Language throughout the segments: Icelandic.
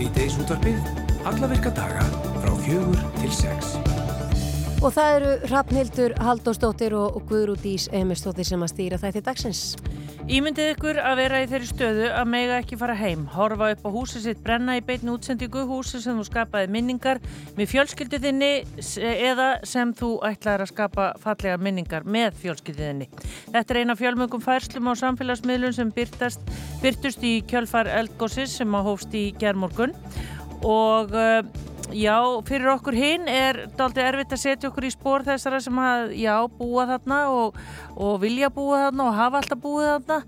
Sýteis útvarpið, alla virka daga frá fjögur til sex. Og það eru Hrafnhildur Haldósdóttir og Guðrúdís Emistóttir sem að stýra þætti dagsins. Ímyndið ykkur að vera í þeirri stöðu að mega ekki fara heim, horfa upp á húsið sitt, brenna í beitni útsendingu húsið sem þú skapaði minningar með fjölskylduðinni eða sem þú ætlaði að skapa fallega minningar með fjölskylduðinni. Þetta er eina fjölmöngum færslum á samfélagsmiðlun sem byrtast, byrtust í kjölfar eldgósis sem að hófst í gerðmorgun og uh, já, fyrir okkur hinn er daldi erfitt að setja okkur í spór þessara sem að, já, búa þarna og, og vilja búa þarna og hafa alltaf búið þarna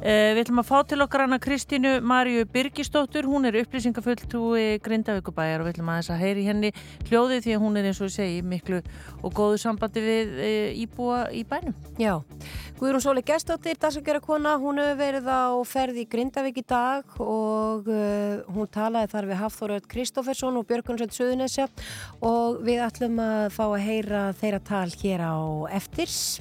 við ætlum að fá til okkar hana Kristínu Marju Birgistóttur, hún er upplýsingafulltrúi Grindavíkubæjar og við ætlum að þess að heyri henni hljóði því að hún er eins og ég segi miklu og góðu sambandi við e, íbúa í bænum. Já, Guðrún Sóli Gestóttir, dagsakera kona, hún hefur verið á ferði í Grindavík í dag og uh, hún talaði þar við Hafþóröld Kristófersson og Björgunsveit Suðunesja og við ætlum að fá að heyra þeirra tal hér á eftirs.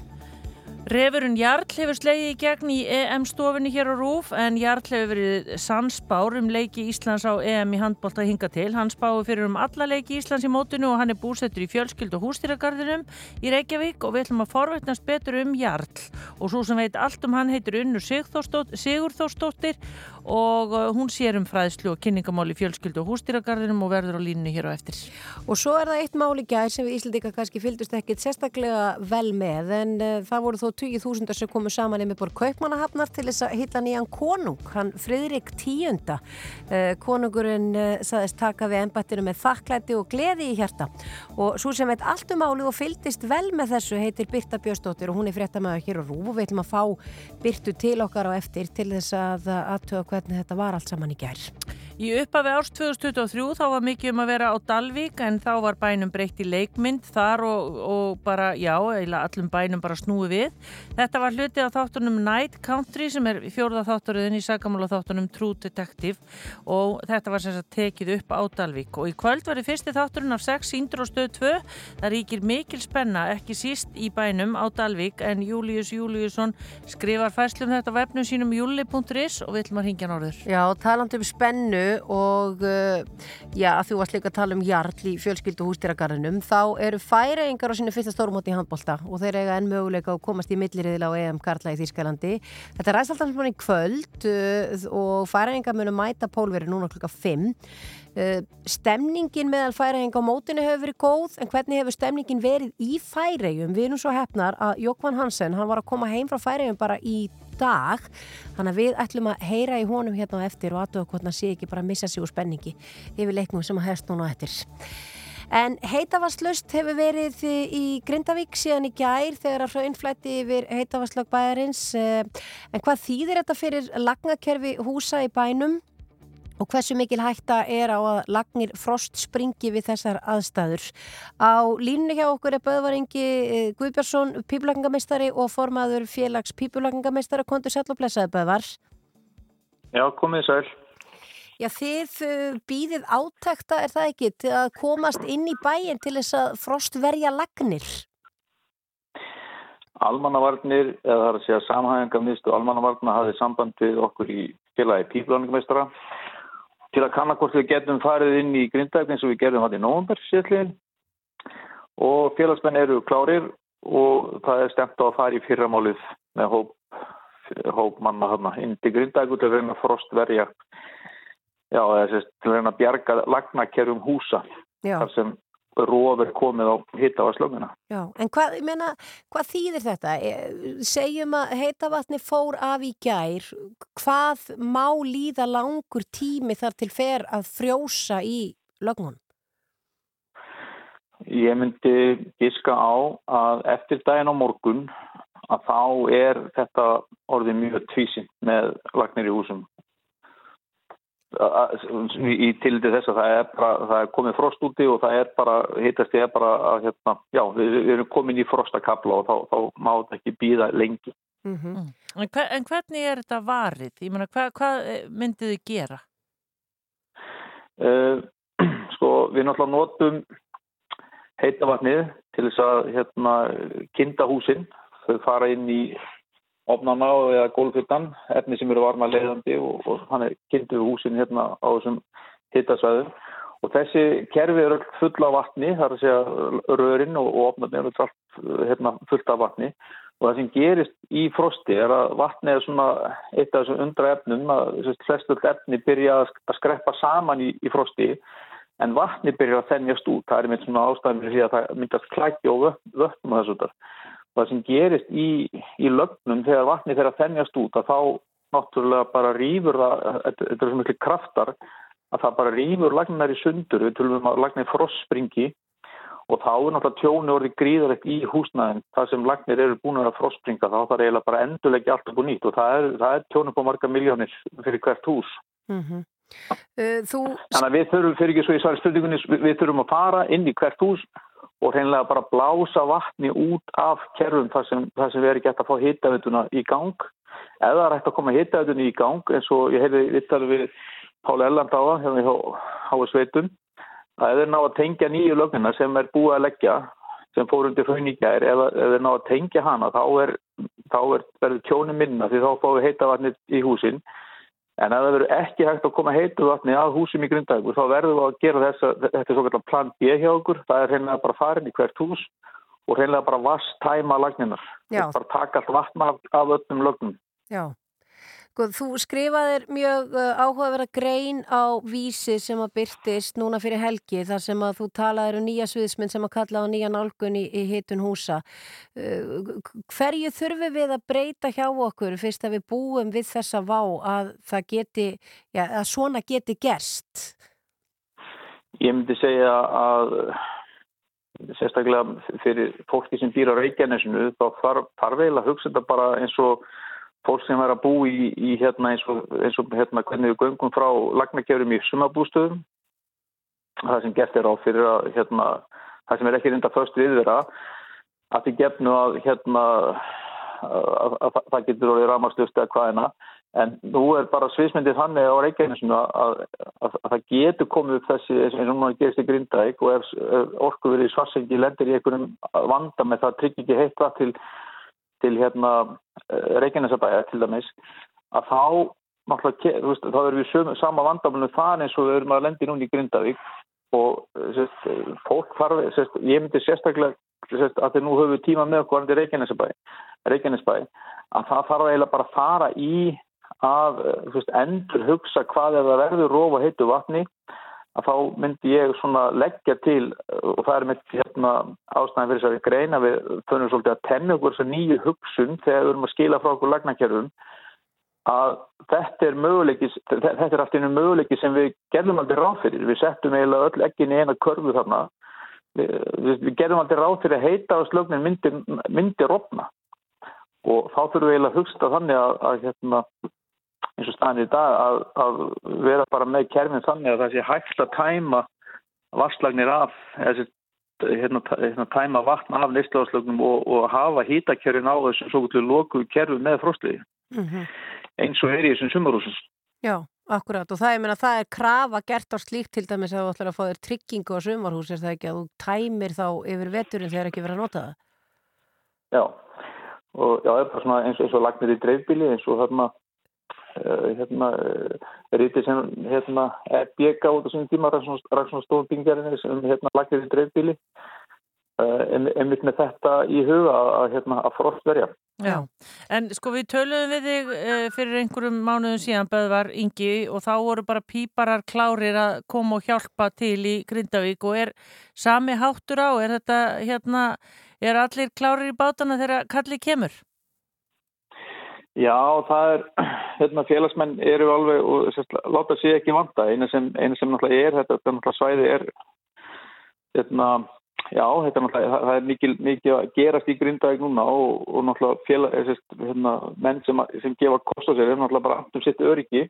Refurinn Jarl hefur slegið í gegn í EM-stofinni hér á Rúf en Jarl hefur verið sannspár um leiki Íslands á EM í handbólta hinga til. Hann spáði fyrir um alla leiki Íslands í mótinu og hann er búsettur í fjölskyld og hústýragarðinum í Reykjavík og við ætlum að forveitnast betur um Jarl og svo sem veit allt um hann heitir Unnur Sigurþórsdóttir og uh, hún sér um fræðslu og kynningamál í fjölskyldu og hústýragarðinum og verður á línni hér á eftir. Og svo er það eitt mál í gæð sem við Íslandika kannski fylgdust ekkit sérstaklega vel með en uh, það voru þó 20.000 sem komu saman með bor Kaupmannahafnar til þess að hitta nýjan konung, hann Fridrik Tíunda. Uh, konungurinn uh, saðist taka við ennbættinu með þakklæti og gleði í hjarta og svo sem veit allt um álið og fylgdist vel með þessu heitir Birta Björnsdóttir og hún er fréttamaður hér á Rúf og við ætlum að fá Birtu til okkar á eftir til þess að aðtöða hvernig þetta var allt saman í gerð. Í uppafi árs 2023 þá var mikið um að vera á Dalvík en þá var bænum breytt í leikmynd þar og, og bara, já, eiginlega allum bænum bara snúi við. Þetta var hluti á þáttunum Night Country sem er fjórða þátturöðin í sagamála þáttunum True Detective og þetta var sem sagt tekið upp á Dalvík og í kvöld var í fyrsti þátturinn af 6 síndur og stöð 2. Það ríkir mikil spenna, ekki síst í bænum á Dalvík en Július Júliusson skrifar fæslum þetta á vefnum sínum júli.is og við ætlum að ringja norður. Já, talandum spennu og uh, já, þú varst líka að tala um Jarl í fjölskyldu hústýragarðinum þá eru færaengar á sínu fyrsta stórmóti í handbólta og þeir eiga enn möguleika að komast í milliriðila á EM Karla í Þýskalandi Þetta er aðstalltans mann í kvöld uh, og færaengar munu mæta pólveri núna klukka 5 uh, Stemningin meðal færaenga á mótinu hefur verið góð en hvernig hefur stemningin verið í færegjum? Við erum svo hefnar að Jókvann Hansen, hann var að koma heim frá færegjum bara í dag. Þannig að við ætlum að heyra í honum hérna á eftir og aðtöða hvort hann sé ekki bara að missa sig úr spenningi yfir leiknum sem að herst núna á eftir. En heitavastlust hefur verið í Grindavík síðan í gær þegar að hraunflætti yfir heitavastlög bæjarins. En hvað þýðir þetta fyrir lagnakerfi húsa í bænum og hversu mikil hætta er á að lagnir frost springi við þessar aðstæður. Á línu hjá okkur er Böðvaringi Guðbjörnsson, pípulagingameistari og formaður félags pípulagingameistara kontur sæl og blessaði Böðvar. Já, komið sæl. Já, þið býðið átækta, er það ekki, til að komast inn í bæin til þess að frost verja lagnir? Almannavarnir, eða það er að segja samhæðingarmiðstu almannavarna hafið samband við okkur í félagi pípulagingameistara til að kanna hvort við getum farið inn í grindæk eins og við gerðum hann í nógumber síðan og félagsmenn eru klárir og það er stemt á að fara í fyrramálið með hóp, hóp manna hana, inn til grindæk til að reyna frostverja já, eða til að reyna að bjarga lagnakerjum húsa já. þar sem róður komið á hittavarslögnina. Já, en hvað, ég meina, hvað þýðir þetta? E, segjum að heitavatni fór af í gær, hvað má líða langur tími þar til fer að frjósa í lögnun? Ég myndi giska á að eftir daginn á morgun að þá er þetta orðið mjög tvísinn með lagnir í húsum í tildi þess að það er, bara, það er komið frost úti og það er bara, hittast ég er bara að hérna, já, við, við erum komin í frostakabla og þá, þá má þetta ekki býða lengi. Mm -hmm. en, hver, en hvernig er þetta varið? Ég meina, hvað, hvað eh, myndið þið gera? Uh, sko, við náttúrulega notum heitavatnið til þess að hérna, kinda húsinn, þau fara inn í opnana eða gólfuttan, efni sem eru varma leiðandi og, og hann er kynntuð húsin hérna á þessum hittasvæðum og þessi kerfi eru full af vatni, það er að segja rörin og, og opnarnir eru allt hérna, fullt af vatni. Og það sem gerist í frosti er að vatni er svona eitt af þessum undra efnum að flestöld efni byrja að skreppa saman í, í frosti en vatni byrja að þennjast út, það er mynd svona ástæðum að það myndast klækja og vötnum og þessu þar. Það sem gerist í, í lögnum þegar vatni að þennjast út að þá náttúrulega bara rýfur það, þetta er svona miklu kraftar að það bara rýfur lagnar í sundur, við tölum um að lagnar frostspringi og þá er náttúrulega tjónu orði gríðarlegt í húsnæðin það sem lagnir eru búin að frostspringa þá þarf eiginlega bara endurleggi allt upp og nýtt og það er, er tjónu på marga miljónir fyrir hvert hús mm -hmm. uh, þú... Þannig að við þurfum, fyrir ekki svo í svari stundingunni við þurfum að fara inn í hvert hús og hreinlega bara blása vatni út af kerfum þar sem, þar sem við erum gett að fá hittavituna í gang eða er hægt að koma hittavituna í gang eins og ég hefði vittalið við Páli Erland á það, hérna hjá Háa Sveitum, að þeir ná að tengja nýju lögnina sem er búið að leggja, sem fór undir hrauningæðir, ef þeir ná að tengja hana, þá er, þá er verður kjóni minna því þá fáum við heita vatnið í húsin. En ef það verður ekki hægt að koma heitu vatni að húsum í grundagur, þá verður við að gera þessa, þetta er svo kallar plan B hjá okkur, það er hreinlega bara farin í hvert hús og hreinlega bara vastæma lagninar. Bara taka allt vatna af, af öllum lögnum. Já. Sko, þú skrifaðir mjög uh, áhugaverða grein á vísi sem að byrtist núna fyrir helgi þar sem að þú talaðir um nýja sviðisminn sem að kalla á nýja nálgun í, í hitun húsa. Uh, hverju þurfum við að breyta hjá okkur fyrst að við búum við þessa vá að geti, já, að svona geti gerst? Ég myndi segja að sérstaklega fyrir fólki sem býr á Reykjanesinu þá þarf vel að hugsa þetta bara eins og fólk sem er að bú í, í hérna eins og, eins og hérna hvernig við göngum frá lagnakjörum í sumabústöðum það sem gert er á fyrir að hérna það sem er ekki reynda först við þeirra að því gefnu að hérna að, að, að það getur orðið rámastuðst eða hvaðina en nú er bara sviðsmyndið þannig á Reykjanesinu að, að það getur komið upp þessi eins og núna gerist í Grindæk og ef, ef orku verið svarsengi lendir í einhvern vanda með það tryggir ekki heitt vatn til til hérna Reykjanesabæja til dæmis að þá veist, þá erum við sömu, sama vandamölu þar eins og við erum að lendi núna í Grindavík og sérst, fólk farfi, sérst, ég myndi sérstaklega sérst, að þeir nú höfu tíma með okkur varandi Reykjanesabæ, Reykjanesbæ að það þarf eiginlega bara að fara í að endur hugsa hvað er það verður rofa heitu vatni að þá myndi ég svona leggja til og það er mitt hérna ástæðan fyrir þess að greina við þönum svolítið að tenna okkur þess að nýju hugsun þegar við erum að skila frá okkur lagnakjörfum að þetta er möguleiki þetta er allt einu möguleiki sem við gerðum aldrei ráð fyrir, við settum eiginlega öll ekki inn í eina körfu þarna. Við, við gerðum aldrei ráð fyrir að heita á slögnin myndi, myndi rofna. Og þá þurfum við eiginlega að hugsta þannig að, að hérna eins og staðin í dag að, að vera bara með kerfin þannig að það sé hægt að tæma vastlagnir af eða hérna, hérna, tæma vatn af neistláðslögnum og, og hafa hýtakjörðin á þessum svo gullu loku kerfi með frostliði. Mm -hmm. eins og er í þessum sumarúsins Já, akkurat. Og það, ég meina, það er krafa gert á slíkt til dæmis að þú ætlar að fá þér tryggingu á sumarhús er það ekki að þú tæmir þá yfir veturinn þegar ekki verið að nota það? Já, og já, það er bara svona eins og, og lagnir í dreifbíli eins og þarna hérna, eh, ríti sem hérna, BK út á svona tíma Raksson Bingjarinn sem hérna, í dreifbíli eh, einmitt með þetta í huga að, hérna, að frostverja Já, en sko við töluðum við þig fyrir einhverjum mánuðum síðan Böðvar Ingi og þá voru bara píparar klárir að koma og hjálpa til í Grindavík og er sami háttur á, er þetta hérna, er allir klárir í bátana þegar kallið kemur? Já, það er, hérna félagsmenn eru alveg og sérst, láta sér ekki vanda, einu sem, einu sem náttúrulega er, þetta, þetta náttúrulega svæði er, hérna, já, þetta náttúrulega, það er mikið, mikið að gerast í grindaðeg núna og, og náttúrulega félag, sérst, hérna, menn sem, sem gefa kost á sér er náttúrulega bara aftur sitt öryggi.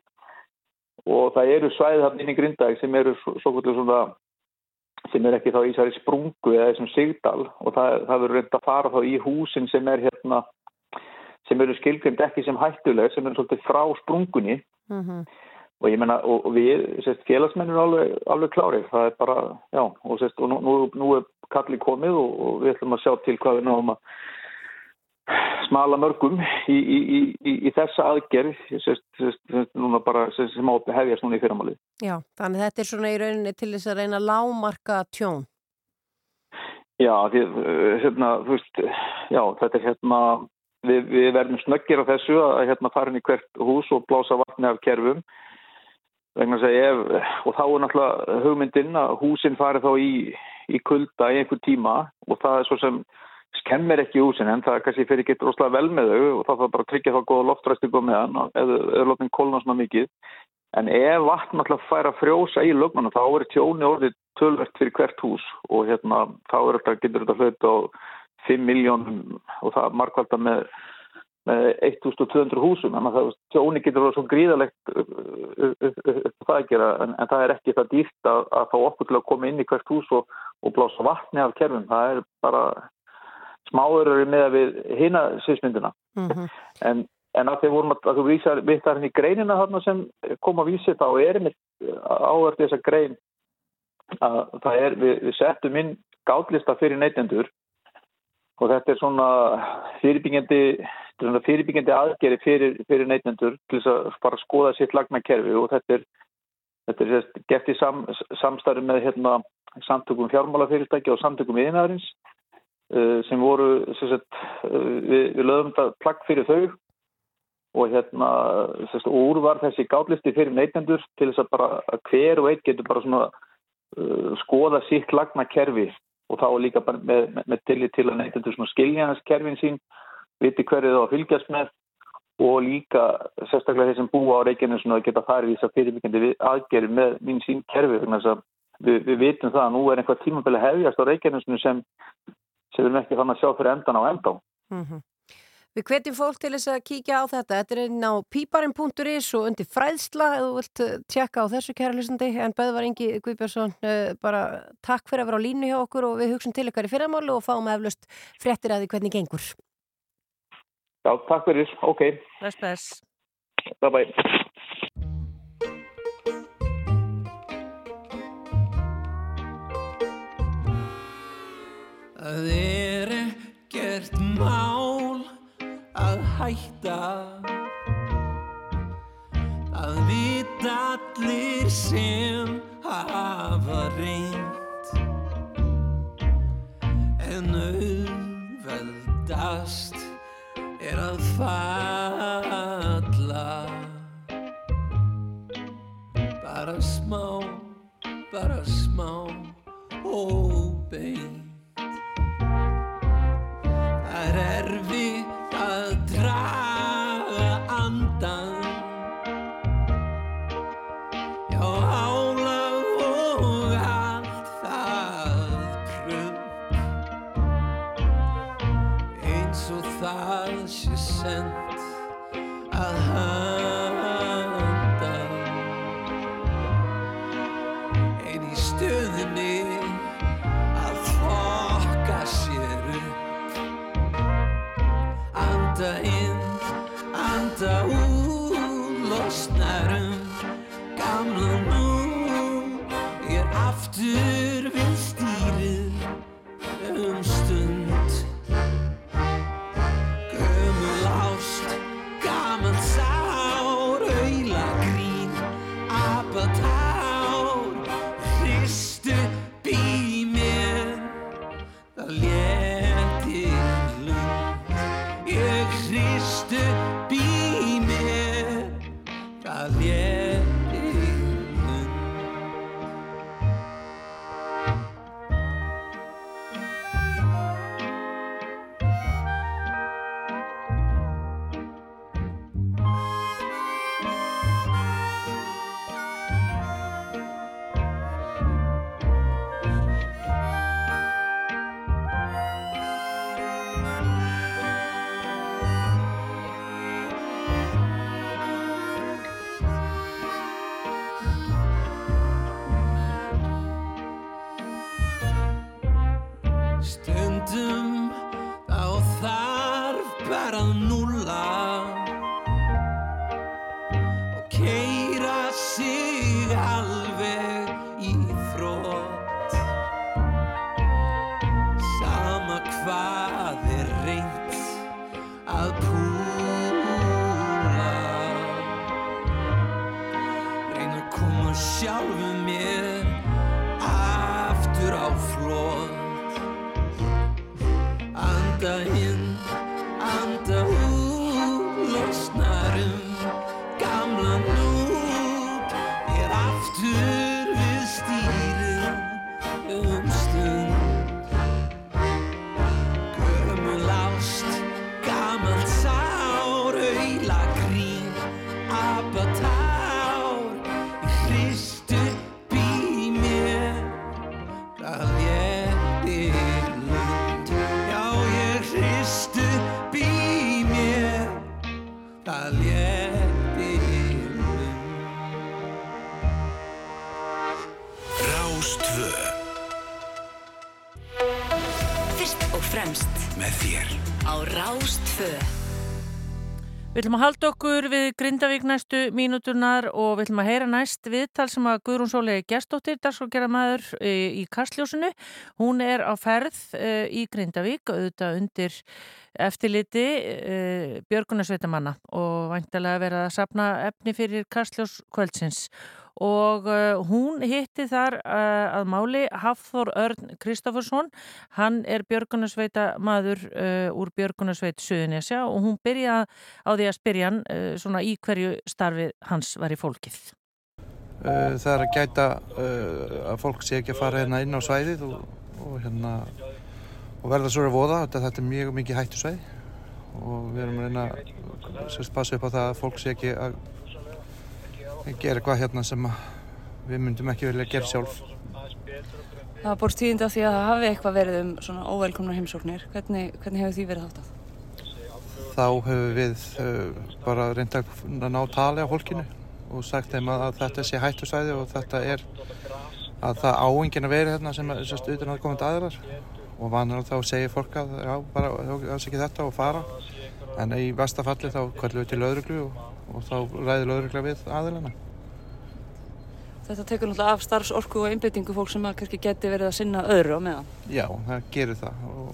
Og það eru svæði þarna inn í grindaðeg sem eru svo, svo kvöldur svona, sem er ekki þá í særi sprungu eða þessum sigdal. Og það, það verður reynd að fara þá í húsin sem er hérna sem eru skilgrind ekki sem hættuleg sem eru svolítið frá sprungunni mm -hmm. og ég menna og, og við sérst, félagsmenn eru alveg, alveg klárið það er bara, já, og, sérst, og nú, nú er kallið komið og, og við ætlum að sjá til hvað við náum að smala mörgum í, í, í, í þessa aðgerð sérst, núna bara sem á hefjast núna í fyrramálið. Já, þannig þetta er svona í rauninni til þess að reyna lámarka tjón. Já, því, hérna, veist, já, þetta er hérna, við, við verðum snöggir á þessu að hérna fara inn í hvert hús og blása vatni af kerfum. Vegna að segja ef, og þá er náttúrulega hugmyndin að húsin fari þá í, í kulda í einhver tíma og það er svo sem skemmir ekki húsin en það kannski fyrir ekki droslega vel með þau og það þarf bara að tryggja þá góða loftræstingu með hann eða lóttin kólna svona mikið. En ef vatn náttúrulega fær að frjósa í lögnuna þá er tjóni orðið tölvert fyrir hvert hús og hérna þá er þetta, getur þetta hlut á 5 miljónum og það markvalda með, með 1200 húsum. En það tjóni getur verið svo gríðalegt það að gera en, en það er ekki það dýrt að, að fá okkur til að koma inn í hvert hús og, og blása vatni af kerfum, það er bara smáurur með að við hýna sýsmyndina mm -hmm. en, en að þeir vorum að, að þú vísar við þar henni greinina þarna sem kom að vísi þá er einmitt áhverð þess að grein að það er, við, við settum inn gátlista fyrir neytendur og þetta er svona fyrirbyggjandi fyrirbyggjandi aðgeri fyrir, fyrir neytendur til þess að bara skoða sitt lagnakerfi. Og þetta er, þetta er gett í sam, samstarfi með hérna, samtökum fjármálafyrirtæki og samtökum viðinæðarins uh, sem voru sem sagt, uh, við, við lögum þetta plagg fyrir þau. Og hérna sagt, úr var þessi gátlisti fyrir neytendur til þess að bara hver og einn getur bara svona uh, skoða sitt lagnakerfi og þá líka bara með, með, með tillit til að neytendur svona skilja hans kerfin sín viti hverju þá fylgjast með og líka sérstaklega þeir sem búa á Reykjavík svona að geta farið í þess að fyrirbyggjandi aðgerið með mín sín kerfi við, við vitum það að nú er einhvað tímabili hefjast á Reykjavík sem, sem við erum ekki þannig að sjá fyrir endan á endan mm -hmm. Við hvetjum fólk til þess að kíkja á þetta. Þetta er inn á píparinn.is og undir fræðsla ef þú vilt tjekka á þessu kæra hlustandi. En Böðvar Ingi Guðbjörnsson, bara takk fyrir að vera á línu hjá okkur og við hugsun til ykkar í fyrramálu og fáum eflust fréttir að því hvernig gengur. Já, takk fyrir. Ok. Bless, bless. Bye bye. Það er ekkert mál að hætta. Að vita allir sem hafa reynd en auðveldast er að falla koma sjálfu mér aftur á flóð Anda inn, Rástfö. Við ætlum að halda okkur við Grindavík næstu mínúturnar og við ætlum að heyra næst viðtal sem að Guðrún Sólegi Gestóttir, dagsfólkgerðamæður í Kastljósinu. Hún er á ferð e, í Grindavík, auðvitað undir eftirliti e, Björgunarsveitamanna og væntalega verið að sapna efni fyrir Kastljós kvöldsins. Og uh, hún hitti þar uh, að máli Hafþór Örn Kristoffersson. Hann er björgunarsveita maður uh, úr björgunarsveit Suðunesja og hún byrjaði á því að spyrja hann svona í hverju starfið hans var í fólkið. Það er að gæta að fólk sé ekki að fara hérna inn á svæðið og, og, hérna, og verða svo að voða. Þetta, þetta er mjög mikið hættu svæði og við erum að reyna að passa upp á það að fólk sé ekki að gera eitthvað hérna sem við myndum ekki vilja gera sjálf. Það var búin tíðindi af því að það hafi eitthvað verið um svona óvelkomna heimsóknir. Hvernig, hvernig hefur því verið háttað? Þá hefur við uh, bara reynda að ná tali á fólkinu og sagt þeim að, að þetta sé hættusæði og þetta er að það áengin að vera hérna sem er sérst utan að komandi aðrar og vanur þá segir fólk að já, bara ekki þetta og fara en í vestafalli þá kvöllum við til öðruglu og og þá ræðir lögurlega við aðilina. Þetta tekur náttúrulega af starfsorku og einbyttingu fólk sem kannski geti verið að sinna öðru á meðan. Já, það gerir það og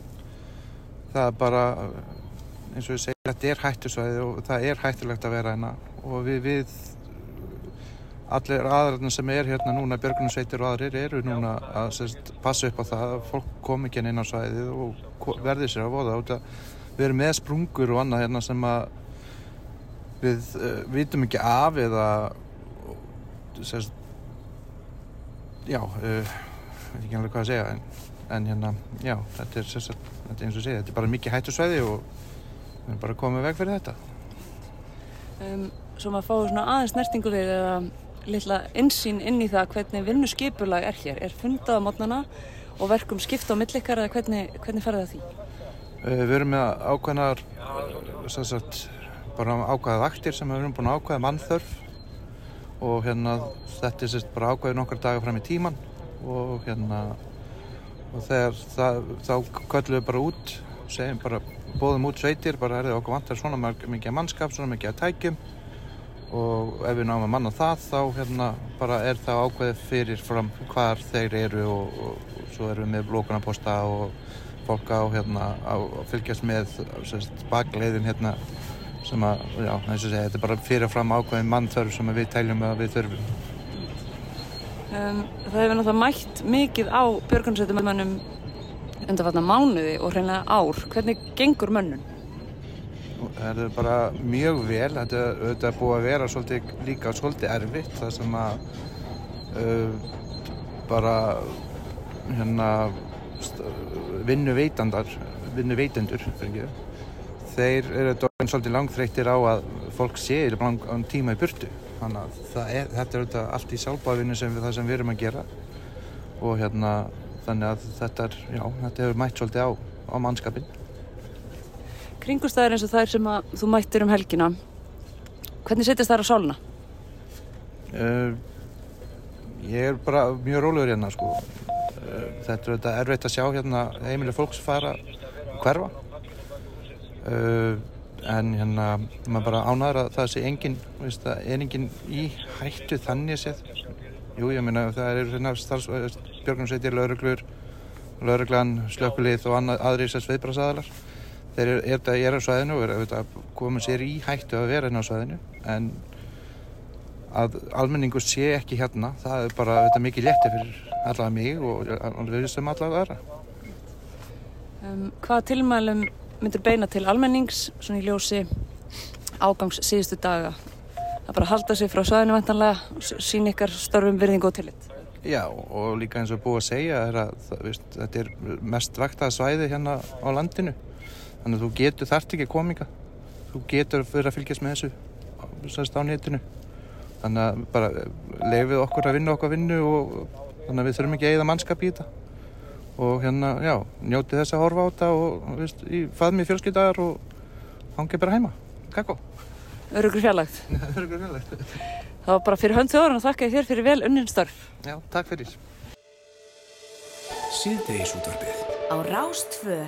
það er bara, eins og ég segi, þetta er hættusvæði og það er hættulegt að vera hérna og við, við allir aðræðin sem er hérna núna, björgunarsveitir og aðrir eru núna að sérst, passa upp á það að fólk kom ekki inn á svæðið og verði sér að voða. Við erum með sprungur og annað hérna sem að við uh, vitum ekki af eða sérst, já uh, veit ekki alveg hvað að segja en, en hérna, já, þetta er, sérst, þetta er eins og segja, þetta er bara mikið hættusvæði og við erum bara komið veg fyrir þetta um, Svo maður fáið svona aðeins snertingu við eða litla insýn inn í það hvernig vinnuskipulag er hér er fundað á mótnana og verkum skipta á millikar eða hvernig, hvernig ferða því? Uh, við erum með ákveðnar sérst bara ákvæða vaktir sem við erum búin að ákvæða mannþörf. Og hérna þetta er sérst bara ákvæðið nokkar dagar fram í tíman og hérna og þegar það, þá köllum við bara út segjum bara, bóðum út sveitir bara er það okkur vantar svona mikið mannskap, svona mikið að tækjum. Og ef við náum að manna það þá hérna bara er það ákvæðið fyrir fram hvar þeir eru og, og, og svo erum við með blókunarposta og fólk á hérna að fylgjast með bakleiðin hérna sem að, já, eins og segja, þetta er bara fyrirfram ákveðin mannþörf sem við teljum að við þurfum. Um, það hefur náttúrulega mætt mikið á björgunsveitumönnum undanfatna mánuði og hreinlega ár. Hvernig gengur mönnun? Það er bara mjög vel, þetta er búið að vera svolítið, líka svolítið erfitt, það sem að uh, bara hérna vinnu veitandar, vinnu veitendur, fyrir ekki þeir eru dóin svolítið langþreytir á að fólk sé langan tíma í burtu. Þannig að er, þetta er allt í sálbáðvinni sem við það sem við erum að gera og hérna þannig að þetta, er, já, þetta hefur mætt svolítið á, á mannskapin. Kringustæðir eins og þær sem að þú mættir um helgina, hvernig setjast þær á sáluna? Uh, ég er bara mjög rólegur hérna sko. Uh, þetta er erfitt að sjá hérna heimileg fólks fara hverfa. Uh, en hérna maður bara ánæður að það sé engin veist, það er engin í hættu þannig séð. Jú ég meina það eru hérna björgunsveitir, lauruglur lauruglan, slökulið og aðri þessar sveibrásadalar þeir eru, er, er á svæðinu og er að koma sér í hættu að vera inn á svæðinu. En að almenningur sé ekki hérna. Það er bara þetta, mikið létti fyrir allavega mig og alveg sem allavega aðra. Um, hvaða tilmælum myndir beina til almennings, svona í ljósi ágangs síðustu daga? Það bara að halda sig frá svæðinu vantanlega og sín ykkar störfum virðingu og tillit. Já og líka eins og búið að segja er að það, veist, þetta er mest vaktaða svæði hérna á landinu. Þannig að þú getur þart ekki kominga þú getur fyrir að fylgjast með þessu sérst á netinu þannig að bara lefið okkur að vinna okkar vinnu og þannig að við þurfum ekki að eigða mannskap í þetta og hérna, já, njótið þess að horfa á þetta og veist, í faðmi fjölskyldagar og hangið bara heima kakko Örugur fjarlægt. Örugur fjarlægt. Það var bara fyrir hönd þjóðan og þakka þér fyrir vel unnin störf. Já, takk fyrir Síðdeis útvarfið Á Rástfö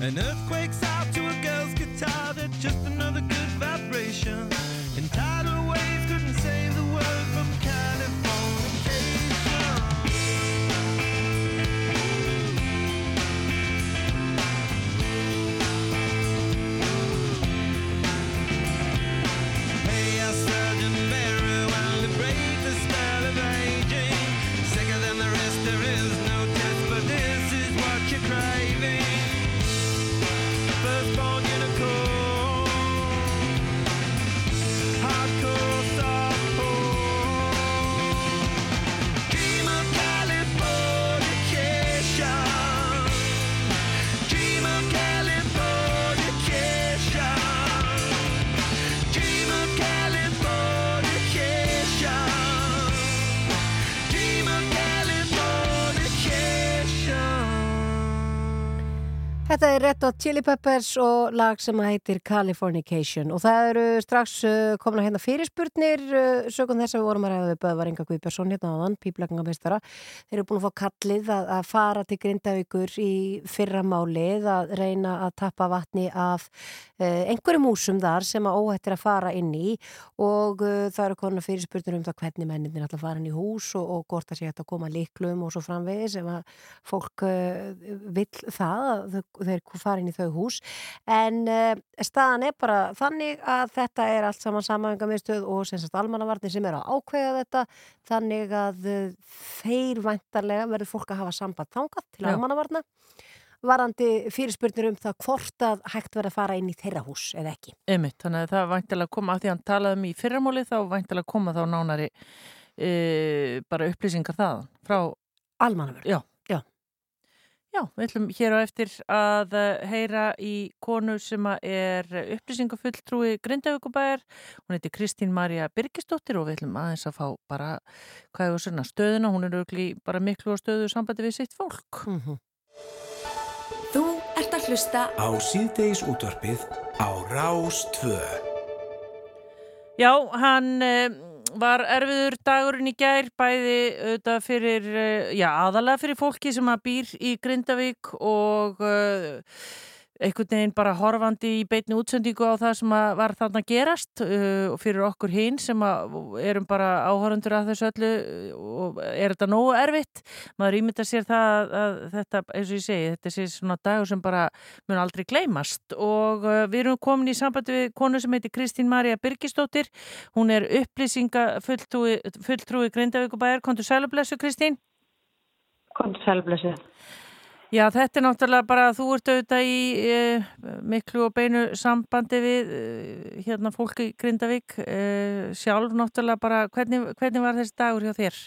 An earthquake's Þetta er Red Hot Chili Peppers og lag sem heitir Californication. Og það eru strax uh, komna hérna fyrirspurnir uh, sögum þess að við vorum að ræða við Böðvar Inga Guðbjörnsson hérna áðan, píplækningamistara þeir eru búin að fá kallið að, að fara til Grindavíkur í fyrramálið að reyna að tappa vatni af uh, einhverjum húsum þar sem að óhættir að fara inn í. Og það eru konar fyrirspurnir um það hvernig mennindir ætla að fara inn í hús og, og hvort það sé að koma líklum og svo framvegis ef að fólk að þau þeir fara inn í þau hús en uh, staðan er bara þannig að þetta er allt saman samæðingamiðstöð og sem sagt almannavarnir sem er að ákveða þetta þannig að uh, þeir væntarlega verður fólk að hafa samband þangað til almannavarna varandi fyrirspurnir um það hvort að hægt verður að fara inn í þeirra hús eða ekki. Einmitt, þannig að það væntilega koma af því að hann talaði um í fyrramáli þá væntilega koma þá nánari e, bara upplýsingar þaðan frá Almannavörn. Já. Já. Við ætlum hér á eftir að eh, heyra í konu sem að er upplýsingafulltrúi Grindavíkubæjar. Hún heitir Kristín Marja Birgisdóttir og við ætlum aðeins að fá bara, hvað er það svona, stöðuna. Hún er auðvitað bara miklu á stöðu sambandi við sitt fólk. Mm -hmm. Þú ert að hlusta Á síðdeis útvarpið á Rás 2. Já, hann eh, var erfiður dagurinn í gær, bæði auðvitað fyrir, eh, já, aðalega fyrir fólki sem að býr í Grindavík og uh, einhvern veginn bara horfandi í beitni útsendingu á það sem var þarna gerast uh, fyrir okkur hinn sem erum bara áhörundur að þessu öllu uh, og er þetta nógu erfitt? Maður ímynda sér það að, þetta, eins og ég segi, þetta sé svona dagur sem bara mun aldrei gleymast. Og uh, við erum komin í sambandi við konu sem heitir Kristín Marja Birgisdóttir. Hún er upplýsinga fulltrúi, fulltrúi Grindavíkubæjar, kontur sælublessu Kristín. Kontur sælblessu. Já, þetta er náttúrulega bara að þú ert auðvitað í e, miklu og beinu sambandi við e, hérna fólki í Grindavík e, sjálf náttúrulega bara, hvernig, hvernig var þessi dagur hjá þér?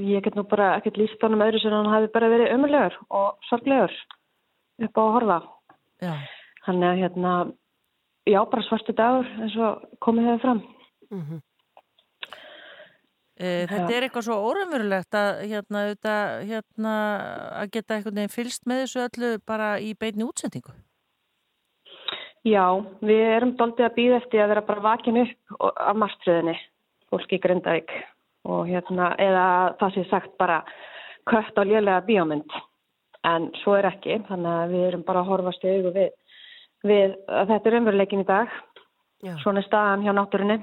Ég get nú bara ekkert líst honum öðru sem hann hafi bara verið ömulegur og sorglegur upp á að horfa. Já. Þannig að hérna, já, bara svartu dagur eins og komið hefur fram. Mm -hmm. E, þetta er eitthvað svo óraunverulegt að, hérna, auðvitað, hérna, að geta einhvern veginn fylst með þessu öllu bara í beinni útsendingu. Já, við erum doldið að býða eftir að vera bara vakin upp af marstriðinni, fólki í Grindavík og hérna, eða það sé sagt bara kött á lélega bíómynd. En svo er ekki, þannig að við erum bara að horfast í augu við, við að þetta er umveruleikin í dag. Já. Svona er staðan hjá náttúrunni.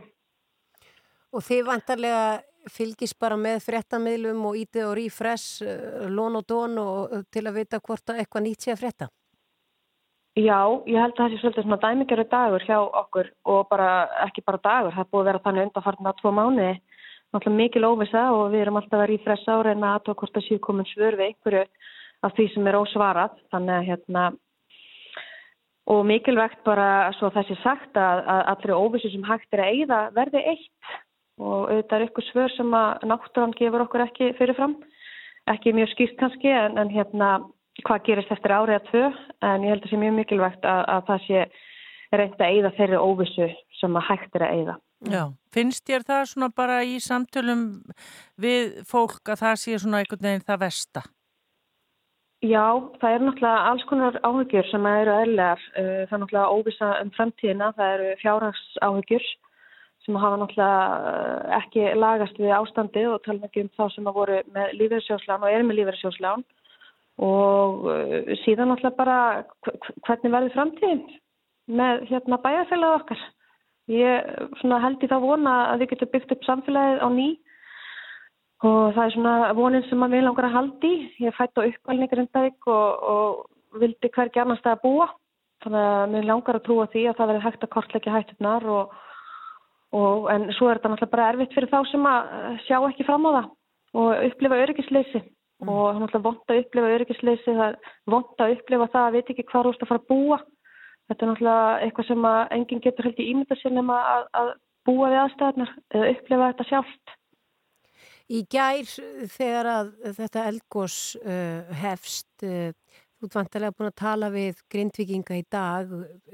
Og þið vantarlega fylgist bara með fréttamiðlum og ítið og rífress, uh, lón og dón og uh, til að vita hvort að eitthvað nýtt sé að frétta. Já, ég held að það sé svolítið svona dæmigjörðu dagur hjá okkur og bara, ekki bara dagur, það búið að vera þannig undanfarnar tvo mánuði. Náttúrulega mikil óvisa og við erum alltaf að rífressa á reyna að hvort það séu komin svör við einhverju af því sem er ósvarað. Þannig að hérna, og mikilvægt bara svo sé sagt að, að allri óvissu sem hægt er að eigða verði eitt og auðvitað er ykkur svör sem að náttúran gefur okkur ekki fyrirfram. Ekki mjög skýrt kannski en, en hérna hvað gerist eftir árið að tvö en ég held að sé mjög mikilvægt að, að það sé reynd að eyða þeirri óvissu sem að hægt er að eyða. Já, finnst þér það svona bara í samtölum við fólk að það sé svona einhvern veginn það versta? Já, það eru náttúrulega alls konar áhugjur sem eru eðlegar. Það er náttúrulega óvisa um framtíðina, það eru fjárhags áhugjur sem hafa náttúrulega eh, ekki lagast við ástandi og tala ekki um þá sem að voru með lífeyrissjóðslán og eru með lífeyrissjóðslán og eh, síðan náttúrulega bara hv- hv- hvernig verður framtíðin með hérna bæjarfélagið okkar. Ég svona held í þá vona að við getum byggt upp samfélagið á ný og það er svona vonin sem að við langar að haldi. Ég er fætt á uppalni í Grindavík og, og vildi hvergi annars það að búa. Þannig að mér langar að trúa því að það verður hægt að kortleggja hættunar og, og en svo er þetta náttúrulega bara erfitt fyrir þá sem að eh, sjá ekki fram á það og upplifa öryggisleysi og það er náttúrulega vond að upplifa öryggisleysi, það er vond að upplifa það að veit ekki hvað þú ert að fara að búa. Þetta er náttúrulega eitthvað sem að enginn getur held í ímynda sér nema að, að búa við aðstæðarnar eða upplifa þetta sjálft. Í gær þegar að þetta eldgós uh, hefst, uh, þú ert vantarlega búin að tala við grindvikinga í dag,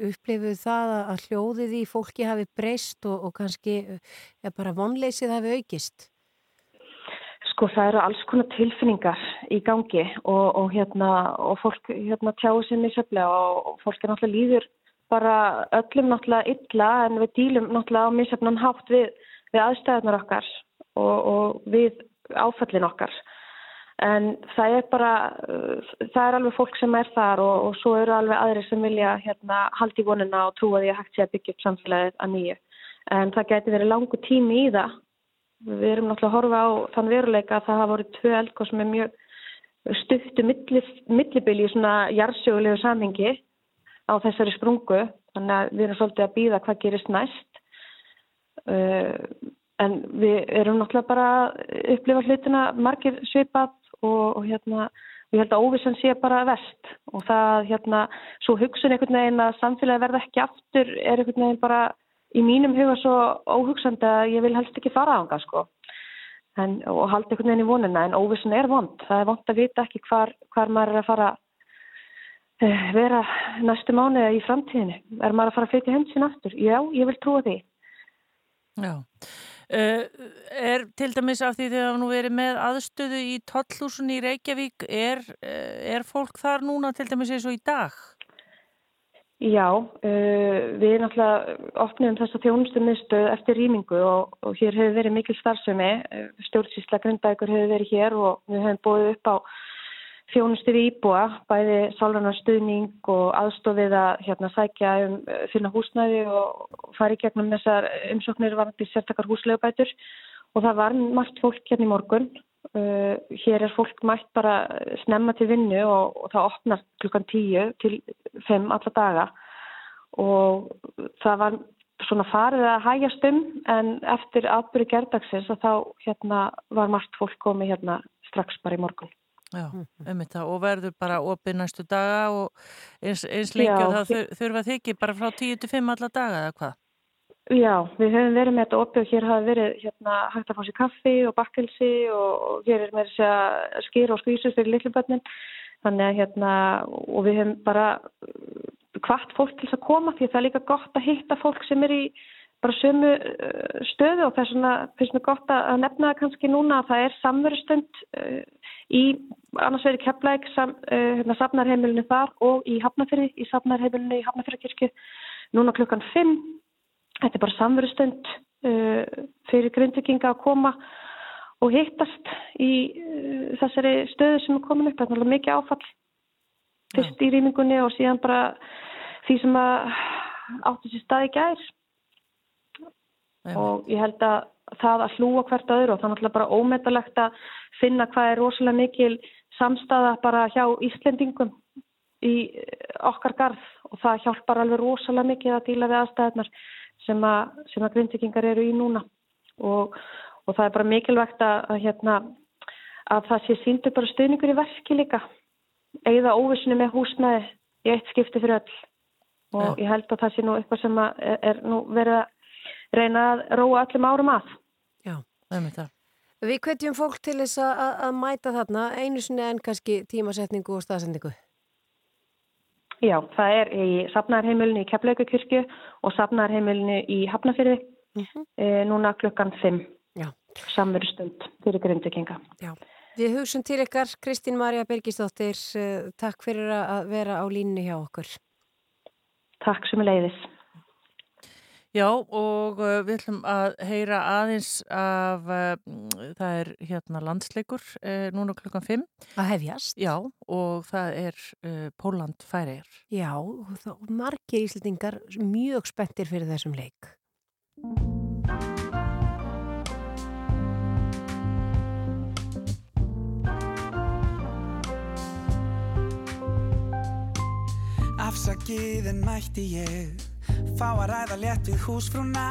upplifuð það að- hljóðið í fólki hafi breyst og, og kannski uh, bara vonleysið hafi aukist? Sko það eru alls konar tilfinningar í gangi og, og, hérna, og fólk hérna, tjáu sér misöflega og, fólk er náttúrulega líður bara öllum náttúrulega illa en við dýlum náttúrulega á misöfnan hátt við, við aðstæðunar okkar og við áfallin okkar. En það er bara, uh, það er alveg fólk sem er þar og, og svo eru alveg aðrir sem vilja hérna, haldi vonuna og trúa því að hægt sé að byggja upp samfélagið að nýju. En það geti verið langu tími í það Við erum náttúrulega að horfa á þann veruleika að það hafa voru tvö eldgóð sem er mjög milli, millibili í svona jarðsögulegu samhengi á þessari sprungu. Þannig að við erum svolítið að býða hvað gerist næst. Uh, en við erum náttúrulega bara að upplifa hlutina margir svipað og, og hérna ég held að óvissan sé bara vest og það hérna svo hugsun einhvern veginn að samfélagi verða ekki aftur er einhvern veginn bara í mínum huga svo óhugsandi að ég vil helst ekki fara á hanga sko en, og halda einhvern veginn í vonina en óvissin er vond. Það er vond að vita ekki hvar, hvar maður er að fara uh, vera næstu mánuða í framtíðinu. Er maður að fara að flytja heim sín aftur? Já, ég vil trúa því. Já. Uh, er til dæmis af því þegar nú verið með aðstöðu í Tollhúsun í Reykjavík, er, uh, er fólk þar núna til dæmis eins og í dag? Já, uh, við náttúrulega opnum þessa þjónustu miðstöð eftir rýmingu og, og hér hefur verið mikil starfsemi. Stjórnsýsla Grundækur hefur verið hér og við hefum búið upp á þjónustu við íbúa, bæði sálranar stuðning og aðstofið að hérna, sækja um uh, finna húsnæði og, í gegnum þessar umsóknir varandi sértakar húslegubætur og það var margt fólk hérna í morgun. Uh, hér er fólk mætt bara snemma til vinnu og, og það opnar klukkan tíu til fimm alla daga og það var svona farið að hægjast um en eftir atbyrju gerdagsins að þá hérna var margt fólk komið hérna strax bara í morgun. Já, um þetta og verður bara opið næstu daga og eins, eins lengi og þur- þurfa þið ekki bara frá 10 til 5 alla daga eða hvað? Já, við höfum verið með þetta opið og hér hafa verið hérna, hægt að fá sér kaffi og bakkelsi og, hér er með þess að skýra og skvísus fyrir litlubötnin þannig að hérna og við höfum bara hvart fólk til þess að koma því það er líka gott að hitta fólk sem er í bara sömu uh, stöðu og þess vegna finnst mér gott að nefna það kannski núna að það er samverustund uh, í annars verið keflæk sam, uh, hérna, safnarheimilinu þar og í Hafnafyrði, í safnarheimilinu í Hafnafyrðakirkju núna klukkan 5 Þetta er bara samverustund uh, fyrir grindvikinga að koma og hittast í þessari stöðu sem er komin upp. Það er mikið áfall fyrst í rýmingunni og síðan bara því sem að átti sér stað í gær. Og ég held að það að hlúa hvert öðru og er náttúrulega bara ómetalegt að finna hvað er rosalega mikil samstaða bara hjá Íslendingum í okkar garð. Og það hjálpar alveg rosalega mikið að díla við aðstæðunar sem að, sem að grindvikingar eru í núna. Og, og það er bara mikilvægt að, að, hérna, að það sé síndu bara stuðningur í verki líka. Eigða óvissinu með húsnæði í eitt skipti fyrir öll. Og ég held að það sé nú eitthvað sem að er, er nú verið að reyna að róa öllum árum að. Já, um þetta. Við hvetjum fólk til þess að, að- mæta þarna einu sinni en kannski tímasetningu og staðsendingu. Já, það er í safnarheimilinu í Keflaugakirkju og safnarheimilinu í Hafnafyrði e, núna klukkan 5 Já. samverustund fyrir grindvikinga. Já. Við hugsun til ykkar, Kristín Marja Birgisdóttir, eh, takk fyrir að vera á línu hjá okkur. Takk sem er leiðis. Já, og uh, við ætlum að heyra aðeins af, uh, það er hérna landsleikur uh, núna klukkan 5. Að hefjast. Já, og það er uh, Póland færir. Já, og þá margir íslendingar mjög spenntir fyrir þessum leik. Afsakið en mætti ég Fá að ræða létt við húsfrúna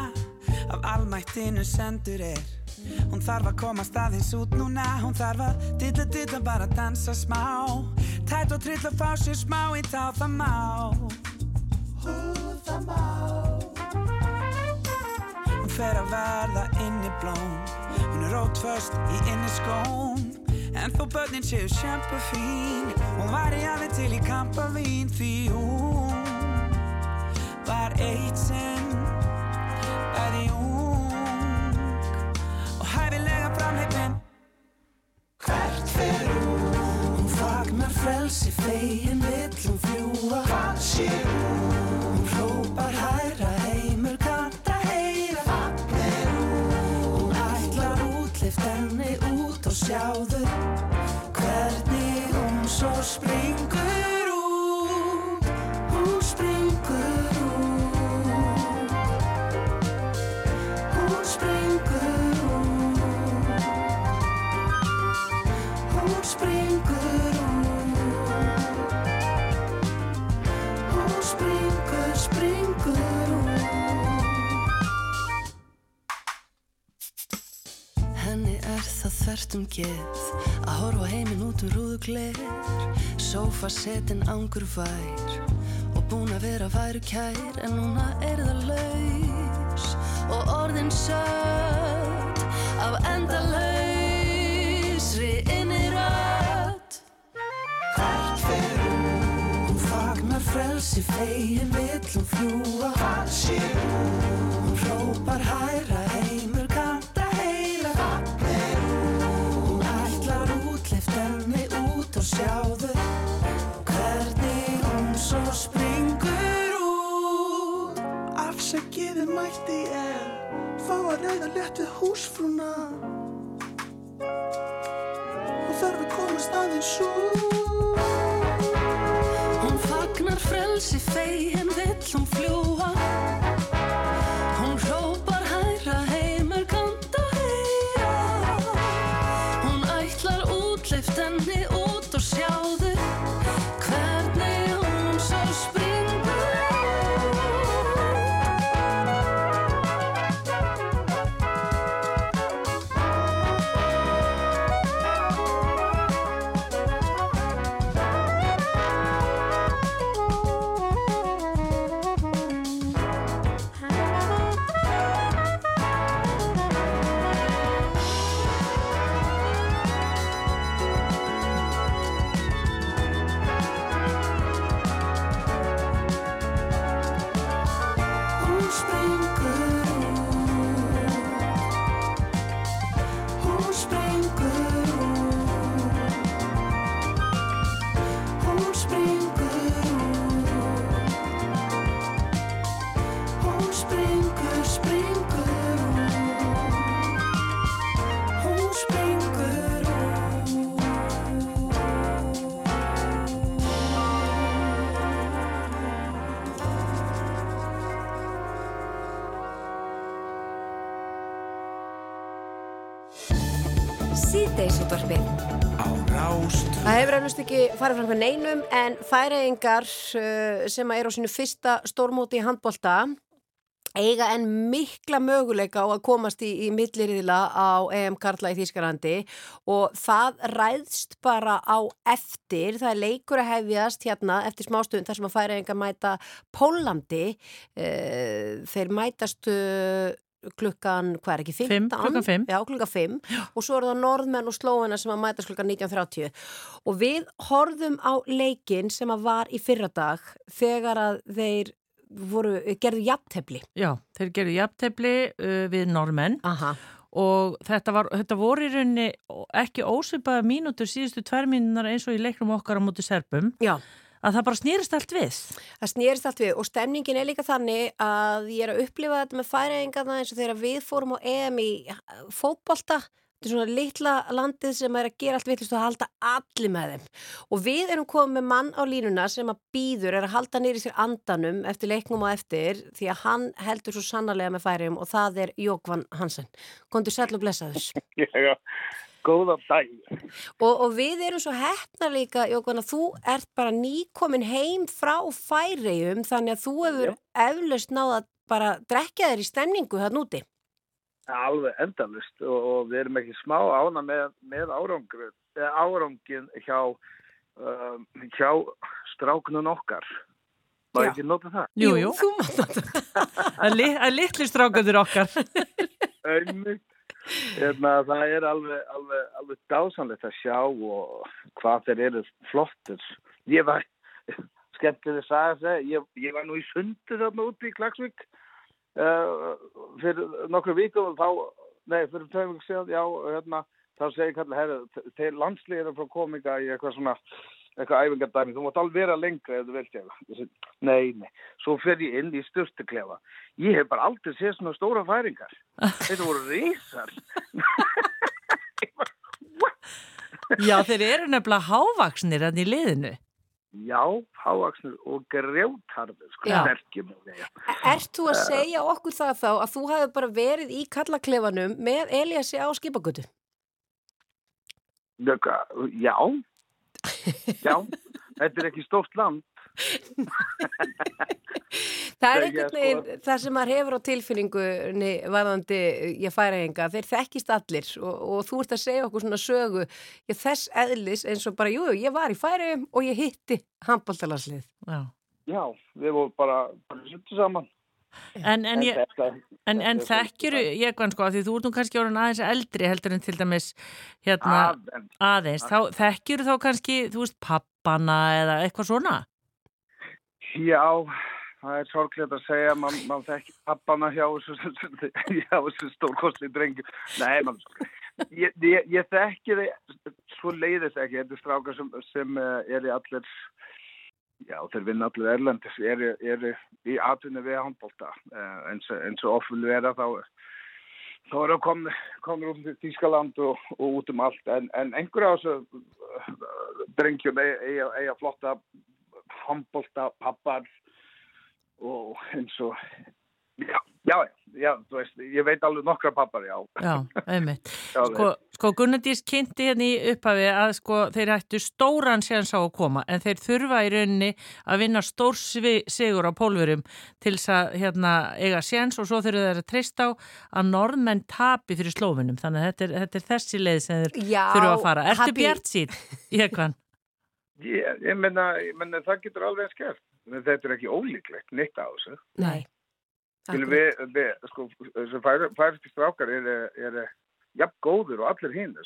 Af almættinu sendur er. Hún þarf að komast aðeins út núna Hún þarf að dilla dilla bara dansa smá. Tætt og trill að fá sér smá í tá það má. Hú það má. Hún fer að verða inni blóm. Hún er rótföst í inni skóm. En þó börnin séu sjampa fín. Hún var í alveg til í kampavín Því hún var eitt sinn Bæði ung Og hæfilega framheipin Hvert fer hún? Hún fagnar frelsi fegin vill hún fljúa Hvað sé hún? Hún hrópar hæra heimur kanta heyra Fagnar hún? Hún ætlar útlift henni út og sjáðu Hvernig hún svo springur það þvert um geð. Að horfa heiminn út úr rúðugleir Sófa setin ángur vær og búin að vera væru kær en núna er það laus. Og orðin sött af endalausri innirödd Hvert fer hún? Hún fagnar frelsi fegin vill hún fljúa Hvað sé hún? Hún hrópar hæra sjáðu Hvernig hún svo springur út. Afsækiði mætti ég Fá að ræða létt við húsfrúna. Og þarf að komast aðeins út. Hún fagnar frelsi fegin vill hún fljúa Það hefur eflust ekki farið fram með neinum en færiðingar uh, sem eru á sínu fyrsta stórmóti í handbolta eiga en mikla möguleika á að komast í, í milliriðila á EM Karla í Þýskarlandi og það ræðst bara á eftir, það er leikur að hefjast hérna eftir smástund þar sem að færiðingar mæta Pólandi uh, þeir mætast uh, klukkan, hvað er ekki, 15? Fimm, klukkan fimm. Já, klukkan 5 og svo eru það norðmenn og slóina sem að mætast klukkan 19.30 og við horfðum á leikin sem að var í fyrradag þegar að þeir voru, gerðu jafntefli Já, þeir gerðu jafntefli uh, við normenn Aha. og þetta, var, þetta voru í rauninni ekki ósvipaða mínútur síðustu tvær mínunar eins og í leiknum okkar á móti serpum. Já. Að það bara snýrist allt við. Það snýrist allt við og stemningin er líka þannig að ég er að upplifa þetta með færingarna eins og þegar við fórum á EM í fótbolta. Þetta er svona litla landið sem er að gera allt vittlust og að halda allir með þeim. Og við erum komið með mann á línuna sem að býður er að halda nýri sér andanum eftir leiknum og eftir því að hann heldur svo sannarlega með færium og það er Jókvan Hansen. Kondur sæl og blessaðus Já, góðan dag. og, og við erum svo hefna líka Jókvan að þú ert bara nýkomin heim frá færium þannig að þú hefur eflaust náða að bara drekja þér í stemningu þann úti Alveg endalust og, og við erum ekki smá ána með, með árangur, árangin hjá, um, hjá stráknun okkar. Má Já. ekki nota það? Jú, jú. Þú mátt þetta Að, li, að litli strákandur okkar. Einmitt. Hérna, það er alveg, alveg, alveg dásanlegt að sjá og hvað þeir eru flottir. Ég var, skemmtileg að sagja það, ég, ég var nú í sundi þarna úti í Klagsvík uh, fyrir nokkru vikum og þá, nei, fyrir tveim vikum síðan, já, hérna, þá segi ég kallar, herru, þeir landsliðir eru frá kominga í eitthvað svona, eitthvað æfingadæmi, þú mátt alveg vera lengra ef þú vilt segi, Nei, nei, svo fer ég inn í styrtuklefa. Ég hef bara aldrei séð svona stóra færingar. Þetta voru risar. Já, þeir eru nefnilega hávaksnir hann í liðinu. Já, hávaksnur og grjótarður, sko, Já. sterkjum. Já. Ert þú að segja okkur það þá að þú hefur bara verið í kallaklefanum með Eliassi á skipagötu? Nöka, já, já, þetta er ekki stórt land. Það er einhvern sko- veginn það sem maður hefur á tilfinningunni varðandi ég færa enga, þeir þekkist allir og, og þú ert að segja okkur svona sögu ég, þess eðlis eins og bara, jú, ég var í færiðum og ég hitti handbóltalarslið. Já. Já, við vorum bara, bara sittu saman. En, en, ég, þetta, en, en er þekkjuru, ég sko, af því þú ert nú kannski orðin aðeins eldri heldur en til dæmis hérna Aðeins. aðeins, þá þekkjuru þá kannski, þú veist, pappana eða eitthvað svona? Já, það er sorglega að segja, mann man þekki pappana hjá þessu, stórkostli drengjum. Nei, mann, ég, ég, ég þekki þið, svo leiðist ekki, þetta er strákar sem, sem eh, eru allir, já, þeir vinna allir erlendis, eru, eru í atvinni við handbólta, eh, eins, eins og ofil vera þá, þá eru komnir komnir út til Þískaland og, og út um allt, en, en einhverja á þessu drengjum eiga, eiga, eiga flotta handbólta pappar og eins og já, já, já, þú veist, ég veit alveg nokkra pappar, já. Já, einmitt. Já, Sko, sko Gunnardís kynnti hérna í upphafi að sko þeir ættu stóran séns á að koma en þeir þurfa í rauninni að vinna stór svi- sigur á pólverum til þess að hérna eiga séns og svo þurfa þeir að treysta á að norðmenn tapi fyrir slófinum þannig að þetta er, þetta er þessi leið sem þeir Já, þurfa að fara. Ertu Habi- bjart sín? Ég hvað? Ég, ég menna, það getur alveg skert. Men þetta er ekki ólíklegt, neitt á þessu. Nei. Við, við, sko, þessu færisti strákar eru, eru jafn góður og allir hinn.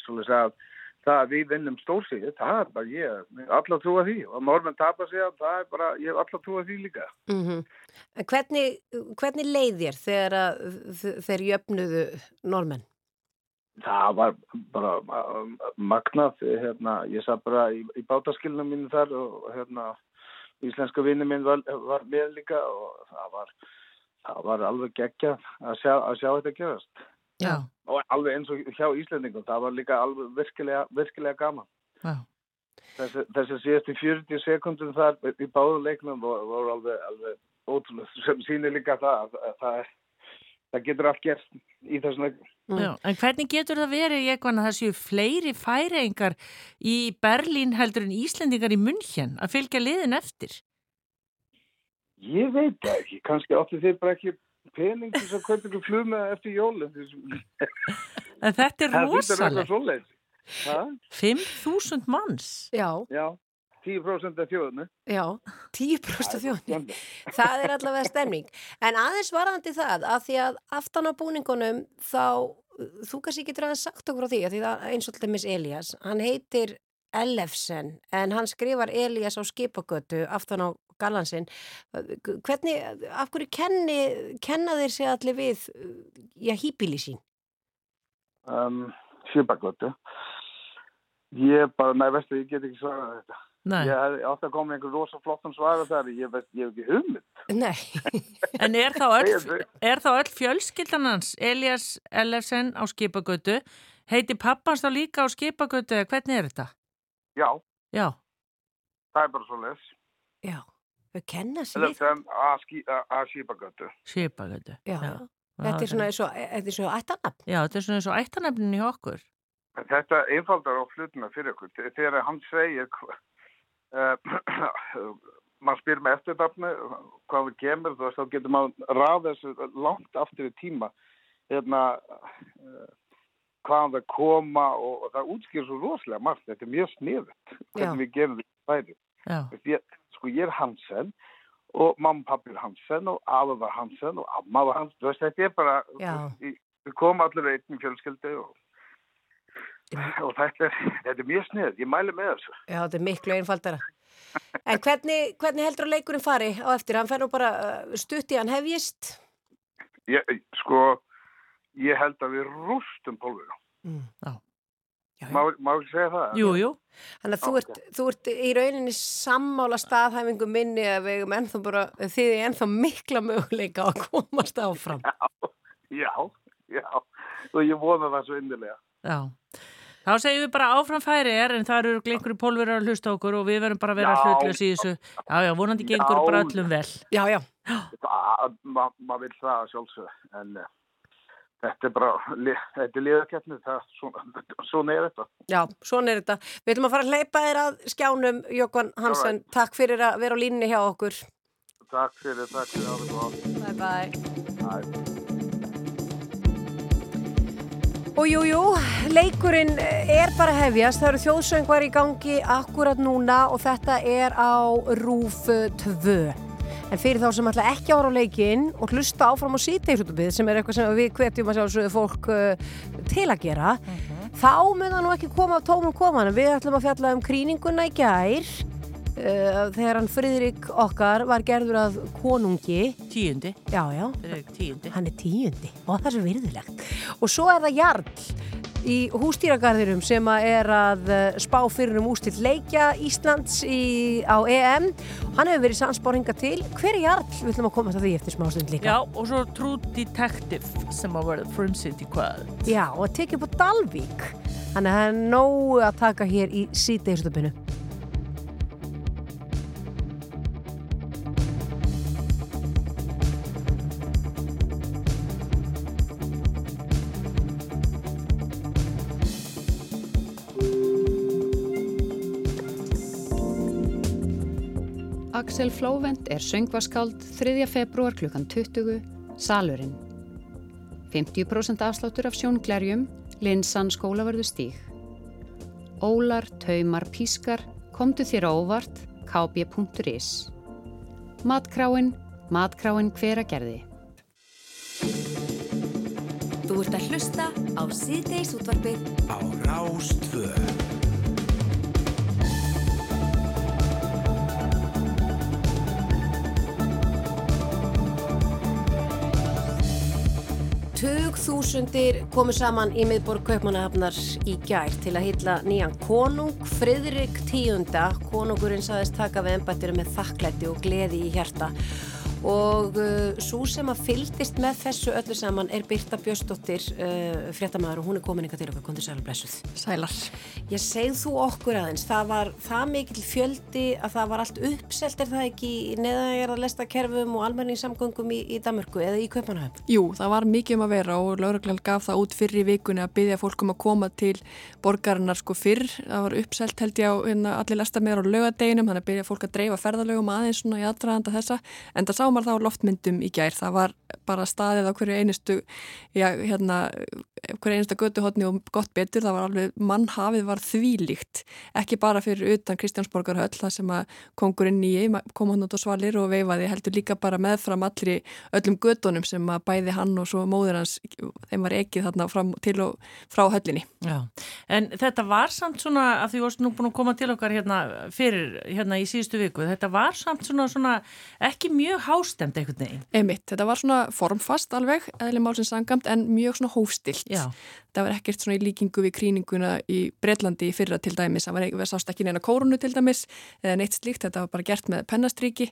Það að við vinnum stórsíði, það er bara ég, allar trúa því. Og normenn tapar sig að það er bara, ég hef allar trúa því líka. Mm hvernig, hvernig leið þér þegar að, þeir jöfnuðu normenn? Það var bara um, magnað, hérna, ég sað bara í, í bátaskilnum mínu þar og hérna, íslenska vinni minn var, var með líka og það var, það var alveg geggja að sjá, að sjá þetta gerast. Já. Og alveg eins og hjá Íslendingum, það var líka alveg virkilega, virkilega gaman. Já. Þessi, þessi síðasti 40 sekundum þar í báðu leiknum voru, voru alveg, alveg ótrúlega sem sýnir líka það að, að það, er, það getur allt gert í þessum leiknum. Já, en hvernig getur það verið ég að það séu fleiri færingar í Berlín heldur en Íslendingar í München að fylgja liðin eftir? Ég veit það ekki, kannski áttu þeir bara ekki pening til þess að kaupa ykkur flug með eftir jólum. En þetta er rosalegt. eitthvað svoleiðis. Ha? 5.000 manns? Já. Já, 10% af þjóðinu. Já, 10% af þjóðinni. Það er allavega stemning. En aðeins varðandi það að því að aftan á búningunum þá, þú kannski getur aðeins sagt okkur á því að því það eins og til mis Elias, hann heitir Ellefsen en hann skrifar Elias á skipagötu aftan á gallansinn. Hvernig, af hverju kenni, kenna þeir sig allir við, já, hýpili sín? Um, Sjöbakvötu. Ég bara, næ, veistu, ég get ekki svarað þetta. Nei. Ég hef átt að koma með einhver rosa flottum svara þar, ég veit, ég hef ekki hugmynd. Nei. En er þá öll, er þá öll fjölskyldan hans, Elias Ellefsen á skipagötu, heiti pappans þá líka á skipagötu eða hvernig er þetta? Já, Já, það er bara svo les. Já, kenna sem að að skipagötu. skipagötu. Já, þetta er svona eins og, þetta er svo ættanafn. Já, þetta er svona eins og ættanefnin í okkur. Þetta einfaldar á hlutina fyrir ykkur. Þe- Þegar hann segir, uh, maður spyr með eftirnafni, hvað við kemur, þú veist, þá getur maður ráð þessu langt aftur í tíma. Hérna, uh, hvaðan það koma og, og það útskýr svo rosalega margt. Þetta er mjög sniðut, hvernig við gerum þetta færi. Já. Ég, sko, ég er Hansen og mamma og pappi er Hansen og afa var Hansen og amma var Hansen. Veist, þetta er bara, við komum allir einn fjölskyldu og og þetta er, þetta er mjög snið, ég mæli með þessu. Já, þetta er miklu einfaldara. En hvernig, hvernig heldur að leikurinn fari á eftir? Hann fer nú bara uh, stutt í hann hefjist. Ég, sko, ég held að við rústum pólfinu. Mm. Já. Má, má ekki segja það? Jú, jú. Þannig að þú ert, þú ert í rauninni sammála staðhæfingu minni að við eigum ennþá bara, þið er ennþá mikla möguleika á að komast áfram. Já, já, og ég vona það svo innilega. Já. Þá segjum við bara áfram færi er en það eru einhverju pólverið að hlusta á okkur og við verðum bara að vera Já. hlutlös í þessu. Já, já, vonandi gengur Já. bara öllum vel. Já, já. Maður ma vil það sjálfsög, en uh, þetta er bara, þetta er liðakeppni, það, svona, svona er þetta. Já, svona er þetta. Við ætlum að fara að hleypa þér að skjánum, Jókvan Hansen. Takk fyrir að vera á línni hjá okkur. Takk fyrir, takk fyrir árið og Bye bye. Bye. Og jú, jú, leikurinn er bara að hefjast. Það eru þjóðsöngvar í gangi akkurat núna og þetta er á Rúf 2. En fyrir þá sem ætla ekki að ára á leikinn og hlusta áfram á sítegisútubið sem er eitthvað sem við hvetjum að sjálfsögðu fólk uh, til að gera, þá mun það nú ekki koma af tómum koman. Við ætlum að fjalla um kríninguna í gær uh, þegar hann Friðrik okkar var gerður að konungi. Tíundi. Já, já. Tíundi. Hann er tíundi og það er svo virðulegt. Og svo er það Jarl í hústýragarðurum sem að er að eh, spá fyrir um ústill leikja Íslands í, á EM. Hann hefur verið sansbáringa til. Hver er Jarl? Við ætlum að koma að því eftir smástund líka. Já, og svo True Detective sem að verða frumsitt í hvað. Já, og að tekja upp á Dalvík. Þannig að það er nógu að taka hér í síðdegistöpunu. Axel Flóvent er söngvaskáld 3. februar kl. 20. Salurinn. 50% afsláttur af sjónglerjum, linsan skólaverðu stíg. Ólar, taumar, pískar, komdu þér ávart, kb.is. Matkráin, matkráin hver að gerði. Þú ert að hlusta á síðdeis útvarfi á Rástvöð. 20.000 komu saman í miðborg Kaupmannahafnar í gær til að hýtla nýjan konung Fridrik X. Konungurinn saðist taka við ennbættir með þakklætti og gleði í hjarta og uh, svo sem að fylgdist með þessu öllu saman er Birta Björsdóttir uh, fréttamaður og hún er komin eitthvað til okkar kontur sælar blessuð. Sælar. Ég segð þú okkur aðeins, það var það mikil fjöldi að það var allt uppselt er það ekki neðan að lesta kerfum og almenningssamgöngum í, í Damörku eða í Kaupmannahöfn? Jú, það var mikið um að vera og lauruglan gaf það út fyrr í vikunni að byggja fólk um að koma til borgarinnar sko fyrr. Það var uppselt held ég á hérna, allir lesta meður á laugadeginum, þannig að byggja fólk að dreifa ferðalögum aðeins svona í aðdraðanda þessa. En það sá maður þá loftmyndum í gær. Það var bara staðið á hverju einustu, já, hérna, hverju einustu götuhotni og gott betur. Það var alveg, mannhafið var þvílíkt. Ekki bara fyrir utan Kristjánsborgarhöll, það sem að kongurinn nýji kom hann út á svalir og veifaði heldur líka bara meðfram allri öllum gödunum sem að bæði hann og svo móður hans, þeim var ekið þarna fram til og frá höllinni. Já, en þetta var samt svona, að því varst nú búin að koma til okkar hérna fyrir, hérna í síðustu viku, þetta var samt svona, svona ekki mjög há hástemt einhvern veginn. Einmitt, þetta var svona formfast alveg, eðli málsins sangamt en mjög svona hófstilt. Já. Það var ekkert svona í líkingu við kríninguna í Breitlandi í fyrra til dæmis, það var við sást ekki neina kórunu til dæmis eða neitt slíkt, þetta var bara gert með pennastríki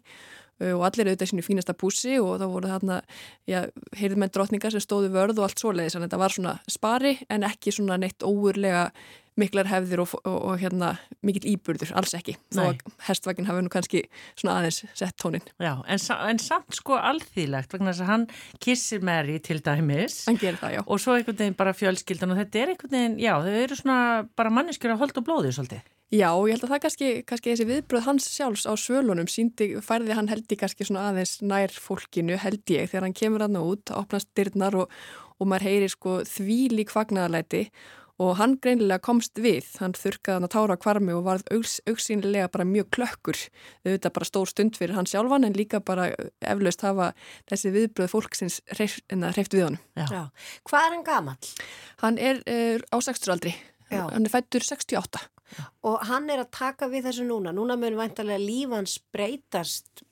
og allir auðvitað sínu fínasta pússi og þá voru þarna, já, heyrðmenn drotningar sem stóðu vörð og allt svoleiðis, en þetta var svona spari en ekki svona neitt óurlega miklar hefðir og, og, og hérna mikill íburður, alls ekki að hestvaginn hafi nú kannski svona aðeins sett tónin. Já, en, en samt sko alþýlegt vegna þess að hann kissir Mary til dæmis. Það. Og svo einhvern veginn bara fjölskyldan og þetta er einhvern veginn, já, þau eru svona bara manneskjur að holda og blóði svolítið. Já, ég held að það kannski, kannski þessi viðbröð hans sjálfs á svölunum síndi, færði hann held ég kannski svona aðeins nær fólkinu held ég þegar hann kemur hann út, opnast dyrnar og, og maður heyrir sko því lík fagnaðalæti og hann greinilega komst við, hann þurkaði hann að tára kvarmi og varð augs, augsýnilega bara mjög klökkur, auðvitað bara stór stund fyrir hann sjálfan en líka bara eflaust hafa þessi viðbröð fólksins hreift við honum. Já. Já. Hvað er hann gamall? Hann er uh, á 60 aldri, Já. hann er fættur 68. Og hann er að taka við þessu núna. Núna mun væntalega lífans breytast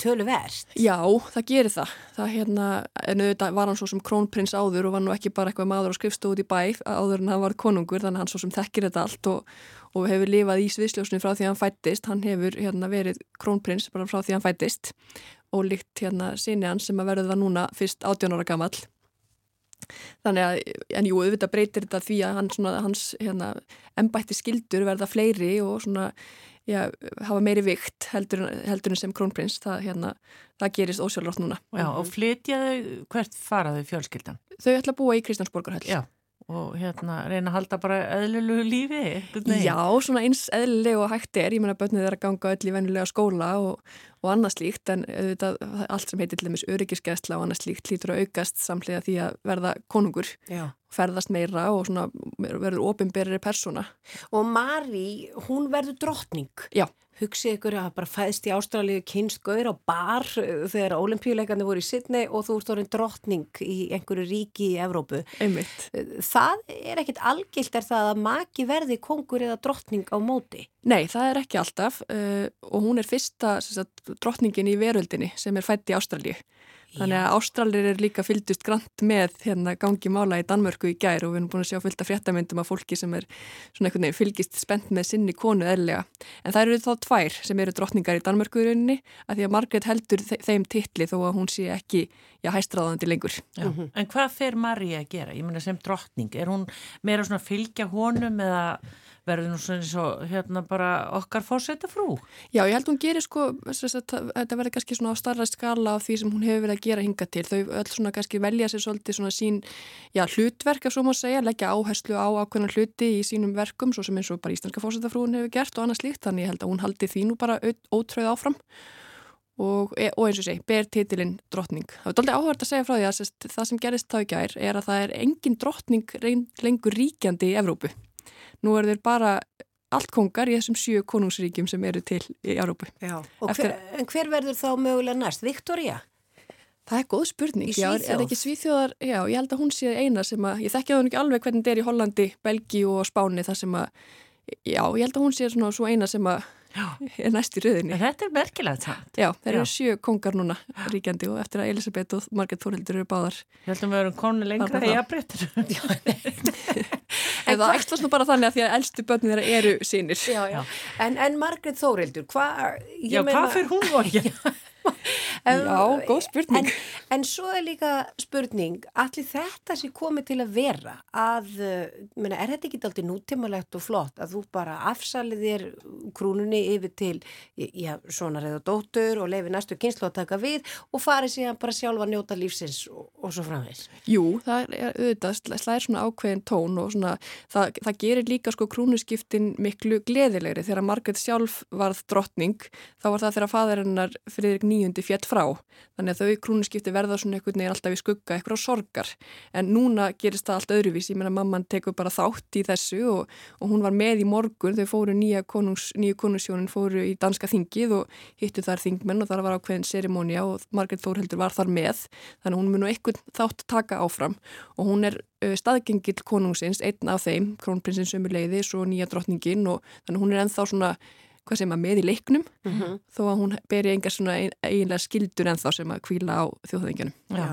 töluvert. Já, það gerir það. Það hérna, en auðvitað var hann svo sem krónprins áður og var nú ekki bara eitthvað maður á skrifstofu út í bæ áður en hann var konungur, þannig að hann svo sem þekkir þetta allt og, og hefur lifað í sviðsljósinu frá því að hann fættist. Hann hefur hérna verið krónprins bara frá því að hann fættist og líkt hérna sinni hann sem að verða það núna fyrst 18 ára gamall. Þannig að, en jú, auðvitað breytir þetta því að hann, svona, hans hérna, embætti skildur verða fleiri og svona, já, hafa meiri vikt heldur, heldur sem krónprins. Það, hérna, það gerist ósjálfrátt núna. Já, og flytja þau, hvert fara þau fjölskyldan? Þau ætla að búa í Kristjánsborgarhöll. Já, og hérna reyna að halda bara eðlulegu lífi. Já, svona eins eðlileg og hægt er. Ég menna börnið er að ganga öll í vennilega skóla og, og annað slíkt en auðvitað allt sem heitir til dæmis öryggisgæsla og annað slíkt lítur að aukast samlega því að verða konungur. Já. ferðast meira og svona verður ofinberri persóna. Og Mari, hún verður drottning. Já. Hugsið ykkur að bara fæðst í Ástralíu kynst gaur á bar uh, þegar olimpíuleikarnir voru í Sydney og þú ert orðin drottning í einhverju ríki í Evrópu. Einmitt. Það er ekkit algilt er það að maki verði kongur eða drottning á móti. Nei, það er ekki alltaf uh, og hún er fyrsta sagt, drottningin í veröldinni sem er fætt í Ástralíu. Þannig að Ástralir er líka fylgdust grant með hérna gangi mála í Danmörku í gær og við erum búin að sjá fylgta fréttamyndum af fólki sem er svona einhvern veginn fylgist spennt með sinni konu eðlega. En það eru þá tvær sem eru drottningar í Danmörku í rauninni að því að Margaret heldur þe þeim titli þó að hún sé ekki já, hæstráðandi lengur. Já. En hvað fer Marí að gera? Ég meina sem drottning, er hún meira svona að fylgja honum eða verður nú svona svo hérna bara okkar fórseta frú? Já, ég held hún gerir sko, þetta verður kannski svona á starra skala af því sem hún hefur verið að gera hinga til. Þau öll svona kannski velja sér svolítið svona sín, já, hlutverk ef svo má segja, leggja áherslu á ákveðna hluti í sínum verkum, svo sem eins og bara íslenska fórsetafrúin hefur gert og annað slíkt, þannig ég held að hún haldi því nú bara ótröð áfram. Og, og eins og segi, ber titilinn drottning. Það er doldið áhverð að segja frá því að það sem gerist þá í gær er að það er engin drottning lengur ríkjandi í Evrópu. Nú er þeir bara allt kongar í þessum sjö konungsríkjum sem eru til í hver, en hver verður þá mögulega næst? Viktoria? Það er góð spurning. Í Svíþjóð? Já, er ekki Svíþjóðar, já, ég held að hún sé eina sem að, ég þekki það ekki alveg hvernig þetta er í Hollandi, Belgi og Spáni þar sem að, já, ég held að hún sé svona svo eina sem að næst í rauðinni. En þetta er merkilegt samt. Já, þeir eru sjö kongar núna ríkjandi og eftir að Elisabeth og Margaret Þórhildur eru báðar. Ég held að við erum konu lengra í aðbreyttur. En það ætlast nú bara þannig að því að eldstu börnir þeirra eru sínir. Já, já. En, en Margrét Þórildur, hvað... Já, hvað fyrir hún og ekki? Já, góð spurning. En, en svo er líka spurning, allir þetta sem komið til að vera, að, menna, er þetta ekki alltaf nútímalegt og flott að þú bara afsalið þér krúnunni yfir til, já, svona reyða dóttur og lefi næstu kynslu að taka við og farið síðan bara sjálfa að njóta lífsins og, og svo framvegs? Jú, það er auðvitað, slæðir svona ákveðin tón og svona, það, það gerir líka sko krúnuskiptin miklu gleðilegri þegar Margrét sjálf varð drottning, þá var það þegar fæðarinnar Friðrik nýjundi fjett frá. Þannig að þau krúnuskipti verða svona einhvern veginn alltaf í skugga eitthvað sorgar. En núna gerist það allt öðruvís ég menna mamman tekur bara þátt í þessu og, og hún var með í morgun. Þau fóru nýja konungs, nýju konungsjónin fóru í danska þingið og hittu þar þingmenn og þar var ákveðin serimónia og Margrét Þórhildur var þar með. Þannig að hún mun einhvern þátt taka áfram. Og hún er uh, staðgengill konungsins einn af þeim, krónprinsins sömu leiði svo nýja drottningin og þannig hún er ennþá svona hvað sem að með í leiknum Mhm. þó að hún beri engar svona ein, eiginlega skildur en þá sem að kvíla á þjóðhengjanum.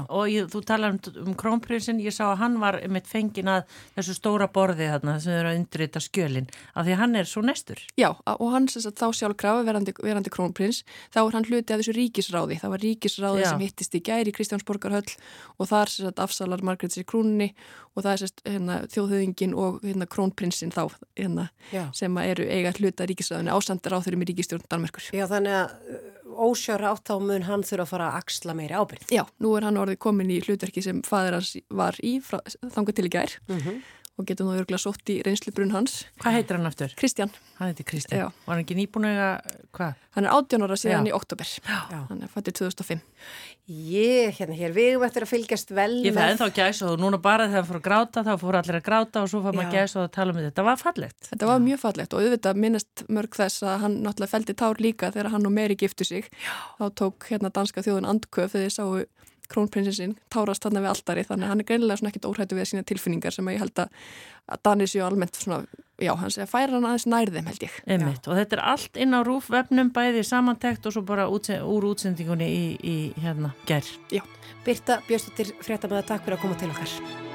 Og ég, þú talar um, um krónprinsinn, ég sá að hann var mitt fengin að þessu stóra borði þarna sem eru að undrita skjölin, af því að hann er svo nestur. Já, og hann sem sagt þá sjálf krafa verandi, verandi krónprins, þá er hann hluti af þessu ríkisráði. Það var ríkisráði Já. sem hittist í gæri Kristjánsborgarhöll og þar sem sagt afsalar Margrét sér krúnni og það er sérst hérna, þjóðhauðingin og hérna krónprinsinn þá hérna, sem að eru eiga hluta ríkisráðinu ásandir þeirri með ríkistjórn Danmerkur. Já, þannig að ósjára átt þá mun hann þurfa að fara að axla meiri ábyrgð. Já, nú er hann orðið komin í hlutverki sem fadir hans var í frá, þangað til í gær Mhm. Og getur nú örgulega sótt í reynslubrunn hans. Hvað heitir hann aftur? Kristján. Hann heitir Kristján. Já. Var hann ekki nýbúin að eiga, hvað? Hann er 18 ára síðan Já. í oktober. Já. Hann er fættið 2005. Ég, hérna hér, við erum eftir að fylgjast vel Ég fæði ennþá gæs og núna bara þegar hann fór að gráta þá fór allir að gráta og svo fór maður gæs og að tala um þetta. Það var fallegt. Þetta var mjög fallegt og auðvitað minnast mörg þess að hann náttúrulega feldi tár líka þegar hann og Meri giftu sig. Já. Þá tók hérna danska þjóðun andköf þegar þið sáu krónprinsessin tárast þarna við altari þannig að hann er greinilega svona ekkit óhrættu við sína tilfinningar sem að ég held að, að Danir séu almennt svona, já, hann segja færa hann aðeins nærðum held ég. Einmitt. Og þetta er allt inn á rúfvefnum bæði samantekt og svo bara útse, úr útsendingunni í, í hérna gerð. Já. Birta Björnstóttir frétta með að takk fyrir að koma til okkar.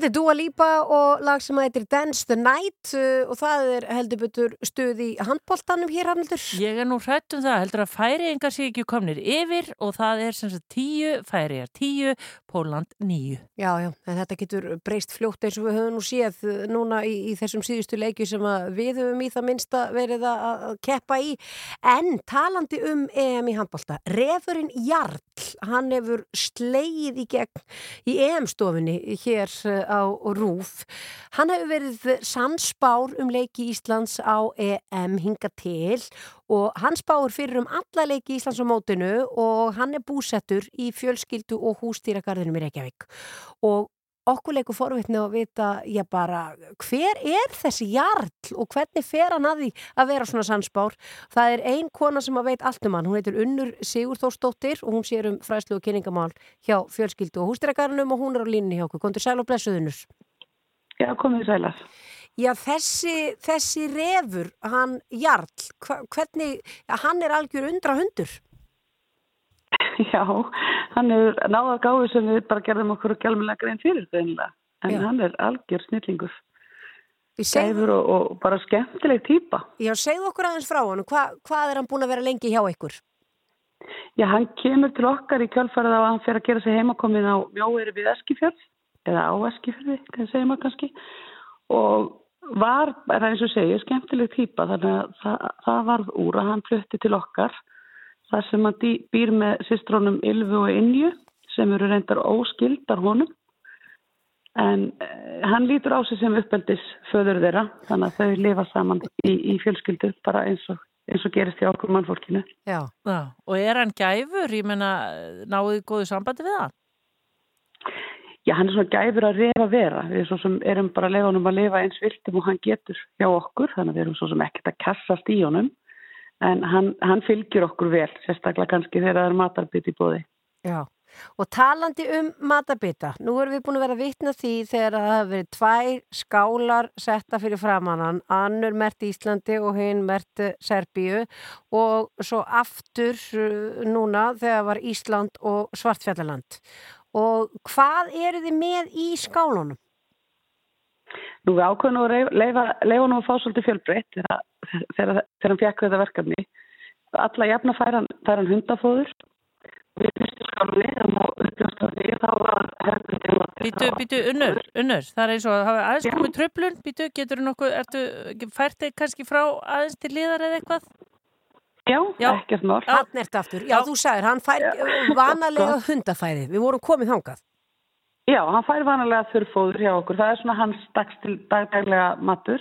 Þetta er Dua Lipa og lag sem heitir Dance the Night uh, og það er heldur betur stuð í handbóltanum hér Harnaldur. Ég er nú hrætt um það, heldur að færiðingar sé ekki komnir yfir og það er sem sagt tíu færiðar, tíu, Póland níu. Já, já, en þetta getur breyst fljótt eins og við höfum nú séð uh, núna í, í þessum síðustu leikju sem við höfum í það minnsta verið að, keppa í. En talandi um EM í handbólta, refurinn Jarl, hann hefur sleið í gegn í EM-stofunni hér uh, á Rúf. Hann hefur verið sannspár um leiki Íslands á EM hinga til og hann spáur fyrir um alla leiki Íslands á mótinu og hann er búsettur í fjölskyldu og hústýragarðinum í Reykjavík og okkur leikur forvitni að vita já bara hver er þessi jarl og hvernig fer hann að því að vera svona sannspár það er ein kona sem að veit allt um hann hún heitir Unnur Sigurþórsdóttir og hún sér um fræslu og kynningamál hjá fjölskyldu og hústýragarðinum og hún er á línni hjá okkur, kontur sæl og blessuð Unnur Já, komið sælar. Já, þessi, þessi refur, hann Jarl, hvernig, hann er algjör undra hundur. Já, hann er náða gáðu sem við bara gerðum okkur og gælmulega grein fyrir þetta en Já. hann er algjör snillingur. Gæfur og, og bara skemmtileg týpa. Já, segðu okkur aðeins frá hann, Hva, hvað er hann búin að vera lengi hjá ykkur? Já, hann kemur til okkar í kjálfarið á að hann fer að gera sig heimakomin á mjóeri við Eskifjörð eða á Eskifjörði, hvað segir maður kannski og var, bara eins og segja, skemmtileg týpa þannig að það, það varð úr að hann flutti til okkar þar sem hann býr með systrónum Ylfu og Inju sem eru reyndar óskildar honum en eh, hann lítur á sig sem uppeldis föður þeirra þannig að þau lifa saman í, í fjölskyldu bara eins og, eins og gerist hjá okkur mannfólkinu. Já. Já. Og er hann gæfur? Ég menna, náðu góðu sambandi við hann? Já, hann er svona gæfur að refa vera. Við svo sem erum bara að leifa honum að lifa eins viltum og hann getur hjá okkur, þannig að við erum svo sem ekkert að kassast í honum. En hann, hann fylgjur okkur vel, sérstaklega kannski þegar það er matarbyrð í bóði. Já. Og talandi um matabita, nú erum við búin að vera vitna því þegar það hafa verið tvær skálar setta fyrir framannan, annur mert Íslandi og hinn mert eh, Serbíu og svo aftur uh, núna þegar var Ísland og Svartfjallaland. Og hvað eru þið með í skálunum? Nú við ákveðum að leifa, leifa honum að fá svolítið fjölbreytt þegar, hann fekk þetta verkefni. Alla jafna fær hann, fær hann hundafóður. Við fyrstu skálinni, þannig að uppljósta því, þá var herrbundin að Býtu, býtu, unnur, unnur, það er eins og að hafa aðeins komið tröflun, býtu, getur þú nokkuð, ertu, fært þig kannski frá aðeins til liðar eða eitthvað? Já, Já. ekkert mál. Hann ert aftur, já, þú sagðir, hann fær vanalega hundafæði, við vorum komið þangað. Já, hann fær vanalega þurrfóður hjá okkur. Það er svona hans dags til dagdaglega matur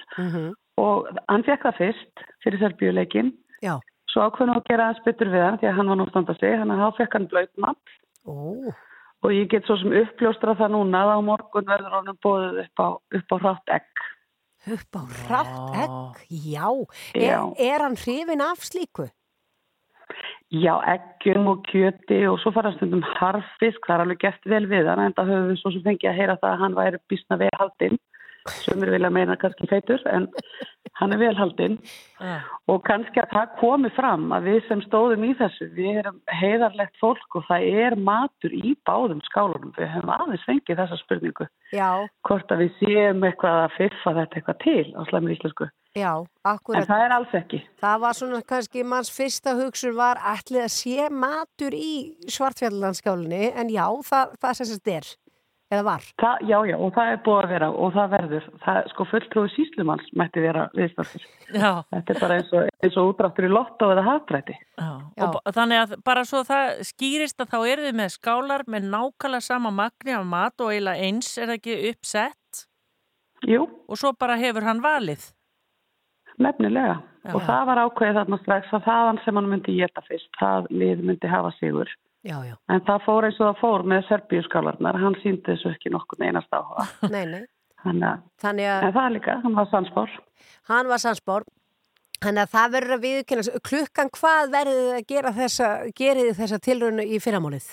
og hann fekk það fyrst fyrir serbíuleikin. Já. Svo ákveðnum að gera aðeins betur við hann því að hann var nú standa sig, þannig að þá fekk hann blöyt mat. Ó. Og ég get svo sem uppljóstra það núna að á morgun verður hann bóðið upp á, upp á hrátt egg. Upp á hrátt egg, já. Er, Já. er hann hrifin af slíku? Já, eggjum og kjöti og svo fara stundum harfisk, það er alveg gert vel við hann en það höfum við svo sem fengið að heyra það að hann væri bísna vel haldinn. Sem er vilja meina kannski feitur en hann er vel haldinn. Og kannski að það komi fram að við sem stóðum í þessu, við erum heiðarlegt fólk og það er matur í báðum skálunum, við hefum aðeins fengið þessa spurningu, Já, hvort að við séum eitthvað að fyrfa þetta eitthvað til á slæmur íslensku, já, akkurat. en það er alls ekki. Það var svona kannski manns fyrsta hugsun var ætlið að sé matur í svartfjallandskálinni en já, það, það sem þetta er, eða var. Það, já, já, og það er búið að vera og það verður, það, sko fulltrúi síslumanns mætti vera viðstafir. Já. Þetta er bara eins og, eins og útráttur í lotto eða hafbræti. Já. Og b- þannig að bara svo það skýrist að þá eru þið með skálar með nákvæmlega sama magni af mat og eiginlega eins er það ekki uppsett Jú. og svo bara hefur hann valið. Nefnilega. Já. Og það var ákveðið þarna strax að þaðan sem hann myndi geta fyrst, það lið myndi hafa sigur. Já, já. En það fór eins og það fór með serbíuskálarnar, hann síndi þessu ekki nokkur einast áhuga. Nei, nei. Þannig að, Þannig að en það líka, hann var sannspór. hann var sannsbár. Þannig að það verður að viðkynna. Klukkan hvað verður þið að gera þessa, gerið þessa tilraunu í fyrramálið?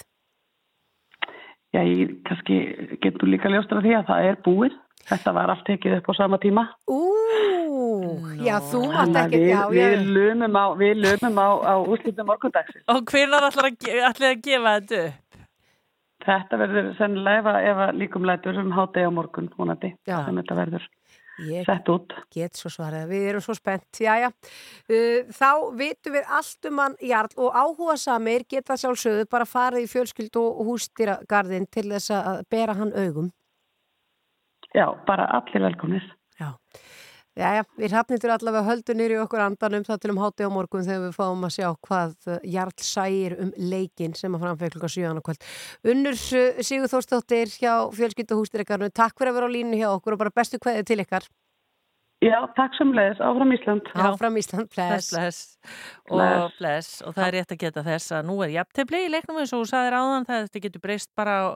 Já, ég kannski getur líka ljóstur af því að það er búið. Þetta var allt tekið upp á sama tíma. Ú, já, þú mátt Þannig að ekki, við, já, já. við lumum á, á, á úrslitum morgundagsins. Og hvernig ætlar að, að gefa þetta upp? Þetta verður sennilega ef að- ef að líkum lætur um hátegi á morgun, vonandi, Já. sem þetta verður Ég sett út. get svo svarað, við erum svo spennt, já, já. Uh, þá vitum við allt um hann Jarl og áhuga samir geta sjálfsögðu bara farið í fjölskyld og hústýragarðin til þess að bera hann augum. Já, bara allir velkomnir. Já. Já, já, við hrafnitur allavega höldum nýri okkur andanum það til um háti á morgun þegar við fáum að sjá hvað uh, Jarl sægir um leikin sem að framfæða klukka 7 á kvöld. Unnur uh, Sigur Þórsdóttir hjá fjölskylduhústýragarnu, takk fyrir að vera á línu hjá okkur og bara bestu kveðið til ykkar. Já, takk sem leiðis, áfram Ísland. Áfram Ísland, bless. Bless, bless. Og Bless. bless. Og það er rétt að geta þess að nú er jafntefli í leiknum eins og þú sagðir áðan það þetta getur breyst bara á,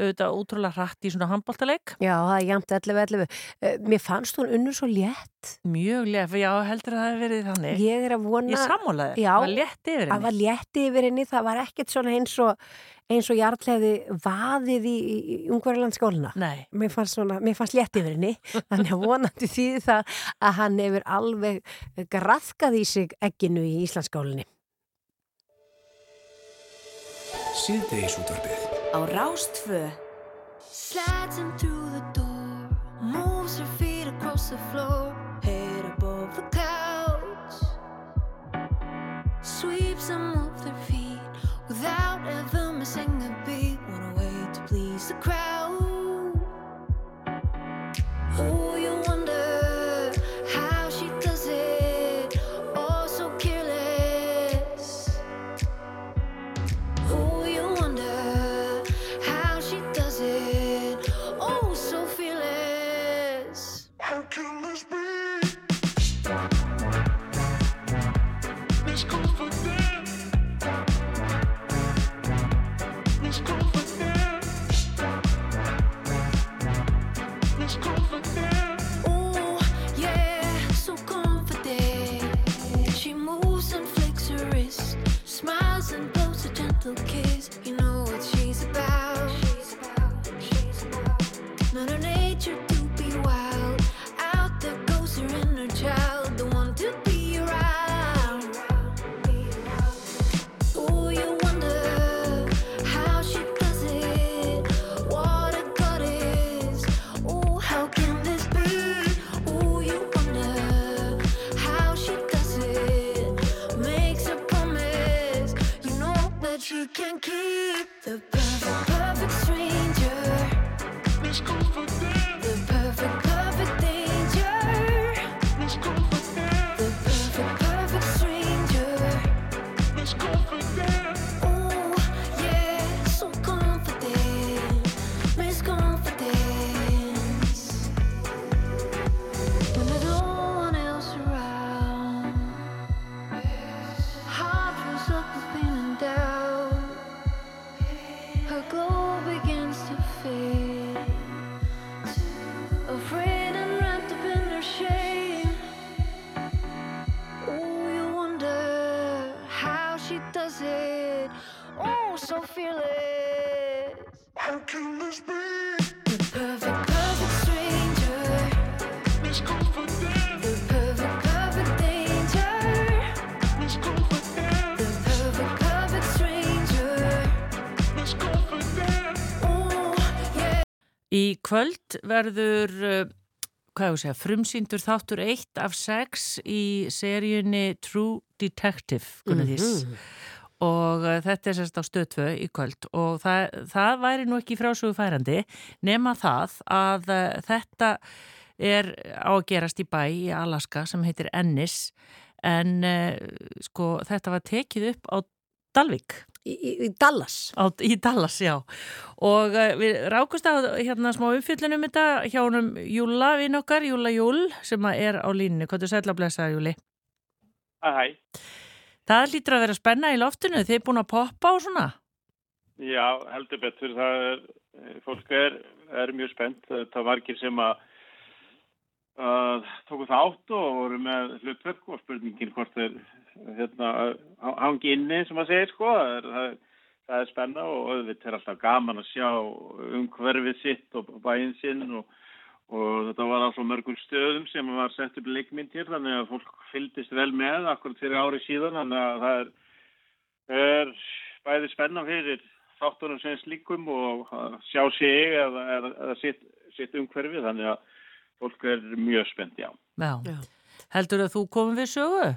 auðvitað útrúlega hratt í svona handbóltaleik. Já, það er jæmt 11-11. Uh, mér fannst hún unnur svo létt. Mjög létt, já heldur að það hefur verið þannig. Ég er að vona... Ég sammálaði, það var létt yfir Það henni. var létt yfir henni, það var ekkert svona eins og, eins og jarlæði vaðið í, í ungverðarlandskóluna. Nei. Mér fannst, svona, mér fannst létt yfir henni, þannig að vonandi því það að hann hefur alveg grafkað í sig egginu í Íslandsskólinni. Síðdeis útvarpið. Á Rástfö Slides in through the door, moves her feet across the floor, head above the couch. Sweeps them off their feet without ever missing a beat. One way to please the crowd. Oh, compliqué. Verður, að segja, frumsýndur þáttur 1 af 6 í seríunni True Detective, Þís. Mhm. Og uh, þetta er sérst á stöðtvö í kvöld og það, það væri nú ekki frásögu færandi nema það að uh, þetta er á að gerast í bæ í Alaska sem heitir Ennis en sko þetta var tekið upp á Dalvik. Í, í, Dallas? Á, í Dallas, já. Og uh, við rákust á hérna smá umfjöllunum þetta hjá honum Júla vinn okkar, Júla Júl, sem að er á línni. Hvað er sætla að blessa, Júli? Hæ, hæ. Það lítur að vera spenna í loftinu, þið er búin að poppa og svona. Já, heldur betur. Það er, fólk er, er mjög spennt. Það var margir sem að uh, tóku þátt og voru með hlutverk og spurningin hvort þeir hérna, hangi inni sem að segja sko. Það er, það er, það er spenna og auðvitað er alltaf gaman að sjá umhverfið sitt og bæinn sinn og, og þetta var á svo mörgum stöðum sem var sett upp leikmynd hér þannig að fólk fylgdist vel með akkurat fyrir ári síðan þannig að það er, er bæði spenna fyrir þáttunum sem slíkum og að sjá sig eða, eða, eða sitt, sitt umhverfið þannig að fólk er mjög spennt, já. Já. Heldur að þú komið við sögu?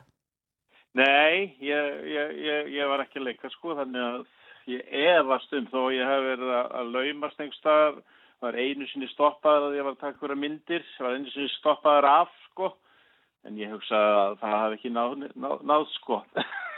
Nei, ég, ég, ég, ég var ekki leika sko þannig að ég efast um þó ég hef verið að, að laumast einhverstaðar var einu sinni stoppaður að ég var að taka hverja myndir var einu sinni stoppaður af sko en ég hugsa að það hafi ekki náð, náð, náð sko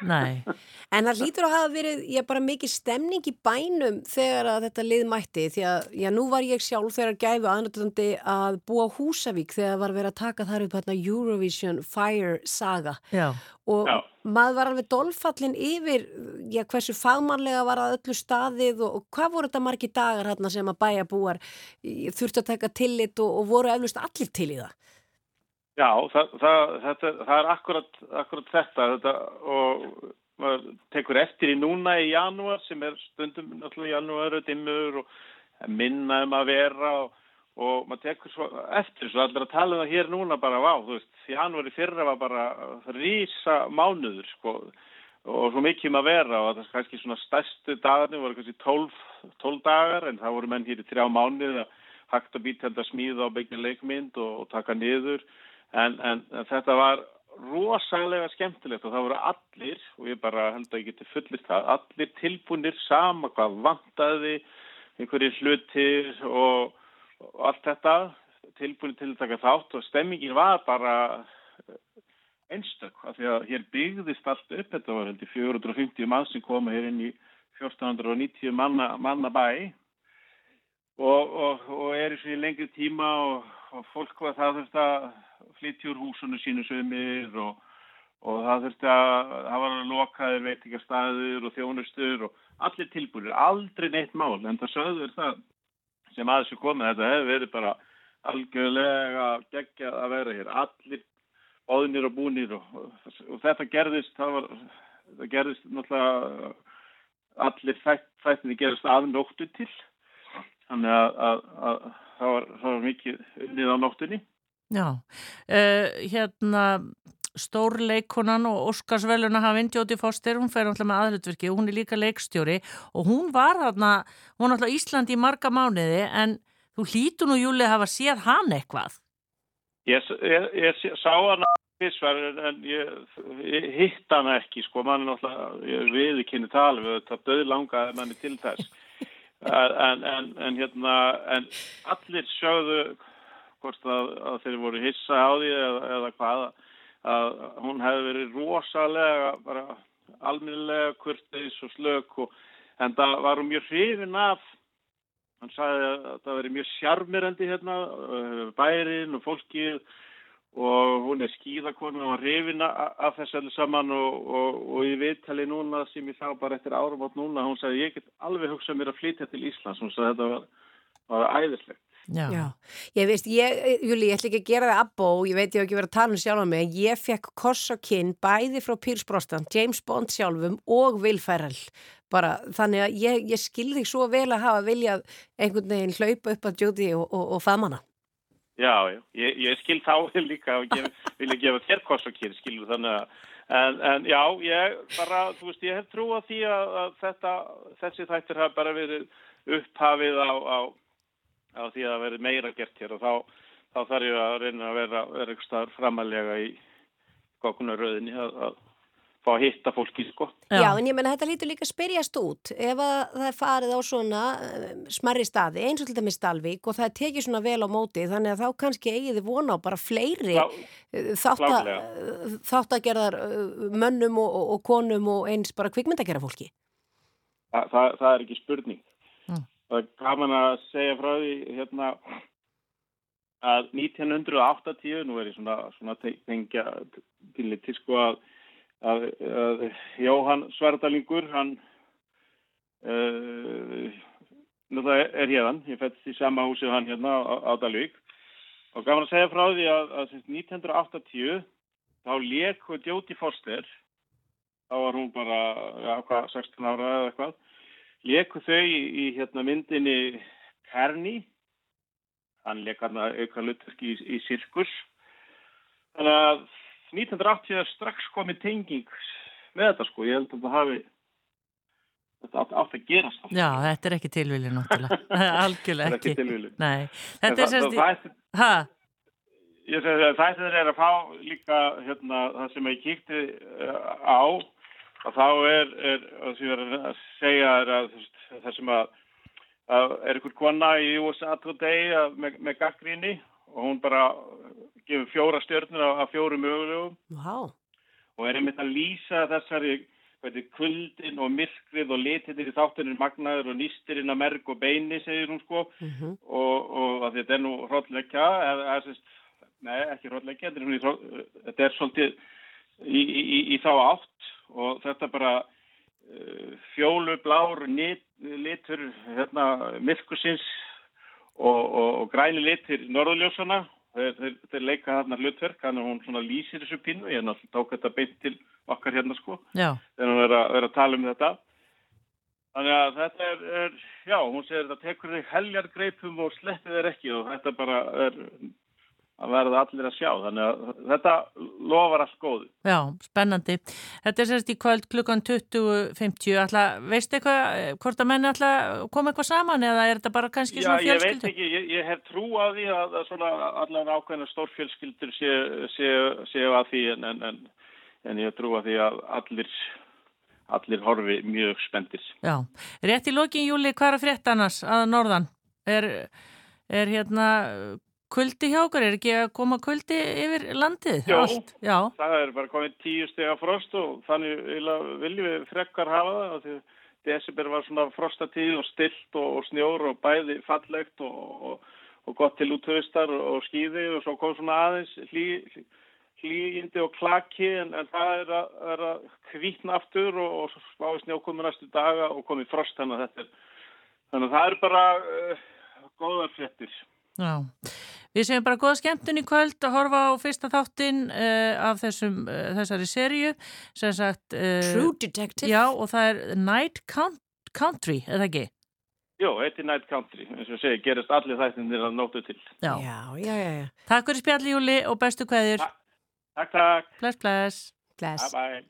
Nei. En það lítur að hafa verið, ég bara mikið stemning í bænum þegar að þetta lið mætti því að, já, nú var ég sjálf þegar gæfi aðnöndandi að búa á Húsavík þegar var verið að taka þar upp hérna Eurovision Fire Saga Já. og Já. maður var alveg dolfallin yfir, já, hversu fagmannlega var að öllu staðið og, og hvað voru þetta margi dagar hérna sem að bæjabúar í- þurftu að taka tillit og, og voru eflust allir til í það? Já, það, það, þetta, það er akkurat, akkurat þetta, þetta og maður tekur eftir í núna í janúar sem er stundum náttúrulega janúar og dimmur og minna um að vera og, og maður tekur svo eftir svo allir að tala um það hér núna bara vá, þú veist, janúar í fyrra var bara rísa mánuður sko og svo mikið um að vera og það er kannski svona stærstu dagarnir voru kannski 12, 12 dagar en það voru menn hér í þrjá mánuð að býta þetta smíða á byggja leikmynd og, og taka niður en, en, þetta var rosalega skemmtilegt og það voru allir og ég bara held að ég geti fullist það allir tilbúinir sama hvað vantaði einhverjir hlutir og, og allt þetta tilbúinir til að taka þátt og stemmingin var bara einstök. Af því að hér byggðist allt upp þetta var heldur 450 mann sem koma hér inn í 1490 manna, manna bæ og, og, og er í lengri tíma og, og fólk var það þurfti að flytja úr húsinu sínu sömur og, það þurfti að það var að lokaðir veitingastæður og þjónustur og allir tilbúinir, aldrei neitt mál en það sögður það sem að þessu komið. Þetta hefur verið bara algjörlega geggjað að vera hér. Allir óðnir og búnir og, þetta gerðist það var, það gerðist náttúrulega allir þætt, þættinni gerðist af nóttu til þannig að, að, að það, var, það var mikið unnið á nóttunni. Já, uh, hérna stórleikonan og Óskarsveluna hafinn Jóti Foster, hún fer alltaf með aðhlutverki og hún er líka leikstjóri og hún var þarna, hún er alltaf Íslandi í marga mánuði en þú hlýtu nú Júli að hafa séð hann eitthvað? Ég, ég, ég sá fyrstvar en ég, ég hitt hana ekki sko, mann er náttúrulega ég viði kynni tala við þetta döð langaði manni til þess en, en, en hérna en allir sjöðu hvort að, að þeir voru hissa á því eða, eða hvað að hún hefði verið rosalega bara alminnilega kurteis og slök og, en það var hún mjög hrifin af. Hann sagði að það veri mjög sjarmirandi hérna, bærin og fólkið og hún er skíðakona og rifina af þessu öllu saman og, og, og í viðtali núna sem ég sá bara eftir árum átt núna, hún sagði ég get alveg hugsað mér að flytja til Íslands, hún sagði þetta var, var æðislegt. Já. Já. Ég veist, ég, Júli, ég ætla ekki að gera það abbó, ég veit ég hef ekki verið að tala um sjálf á mig, en ég fekk koss á kinn bæði frá Pírs Brostan, James Bond sjálfum og Will Ferrell. Bara þannig að ég, ég skilði svo vel að hafa viljað einhvern veginn hlaupa upp að Jóti og, og, og faðmana. Já, já, ég, ég skil þá líka og gef, vilja gefa þér koss og kýr, skilur þannig að, en, en já, ég bara, þú veist, ég hef trú á því að, að þetta, þessi þættir hafa bara verið upphafið á, á, á því að verið meira gert hér og þá, þá þarf ég að reyna að vera, vera eitthvað staðar framalega í kokkunaröðinni að, að fá að hitta fólki, sko. Já. en ég menna þetta lítur líka að spyrjast út ef að það er farið á svona um, smerri staði, eins og til dæmis Dalvík og það er tekið svona vel á móti þannig að þá kannski eigið þið vona á bara fleiri Já, þátta, klárlega. þáttagerðar eh, mönnum og, og, og konum og eins bara kvikmyndagerða fólki. Þa, það, það er ekki spurning. Mm. Það er gaman að segja frá því hérna að 1980, nú er ég svona, svona te- tengja til til sko að, að, að Jóhann Svardalingur, hann uh, það er, er hérðan, ég fættist í sama húsi og hann hérna á, á Dalvík og gaman að segja frá því að, að sem sagt 1980 þá lék Jóti Foster þá var hún bara, já, hvað, 16 ára eða eitthvað, léku þau í, í hérna myndinni Kerni, hann lék hann auka hlutverki í, í sirkus. Þannig að 1980 er strax komið tenging með þetta sko, ég held að það hafi, þetta átt, átt að gerast. allt. Já, þetta er ekki tilviljun náttúrulega. Algjörlega er ekki. ekki. Nei, En þetta er það- sérst það- það- Hæ? Ég segi að þættir er að fá líka hérna, það sem ég kíkti uh, á og þá er, er það er að segja er að það sem að, að er einhver kona í USA Today að, með, með gaggríni og hún bara gefur fjóra stjörnur af, fjórum mögulegum Vá. og er einmitt að lýsa þessari hvernig kuldin og myrkrið og litinir í þáttunir magnaður og nýstirinn að merg og beini, segir hún sko Mhm. og, og að þetta er nú hróllleikja eða, eða, sérst, nei, ekki hróllleikja þetta er, er svolítið í, í, í, í þá átt og þetta bara uh, fjólu, blár, nýtt, litur hérna, myrkusins og, og, og græni litur norðurljósana þeir, þeir, þeir leika þarna hlutverk þannig að hún svona lýsir þessu pinnu ég náttúrulega tók þetta beint til okkar hérna sko Já. þegar hún er að, er að tala um þetta þannig að þetta er, er já, hún segir þetta tekur þig heljar greipum og sleppið þér ekki og þetta bara er að verða allir að sjá þannig að þetta lofar allt góðu Já, spennandi. Þetta er sérst í kvöld klukkan 20.50. Ætla, veistu eitthvað, hvort að að koma eitthvað saman eða er þetta bara kannski Já, svona ég veit ekki, ég, ég hef trú á því að, að svona allar ákveðna stórfjölskyldur séu sé, sé að því en, en, en, en ég hef trú á því að allir, allir horfi mjög spendir. Já. Rétt í lokin, Júli, hvað er að frétta annars að norðan? Er, er hérna kuldi hjá okkur? Er ekki að koma kuldi yfir landið? Jó? Já. það er bara komið tíu stega frost og þannig viljum við frekkar hafa það af því að desember var svona frostatíð og stilt og, og snjór og bæði fallegt og, og, og gott til útöðistar og, og skýði og svo kom svona aðeins hlý, hlýjindi og klaki en, en það er að, er að kvítna aftur og, og spáði snjókomi næstu daga og komið frost þannig að þetta er þannig að það er bara uh, góðar fréttir. Já. Við segjum bara góða skemmtun í kvöld að horfa á fyrsta þáttinn uh, af þessum, uh, þessari serju sem sagt uh, True Detective. Já, og það er Night Count Country, eða ekki? Jó, þetta er Night Country, eins og segi, gerist allir þættinir að nótu til. Já. Já, já, já. Takk fyrir spjalli, Júli, og bestu kveðir. Takk, takk. Bless, bless. Bless. Bye, bye.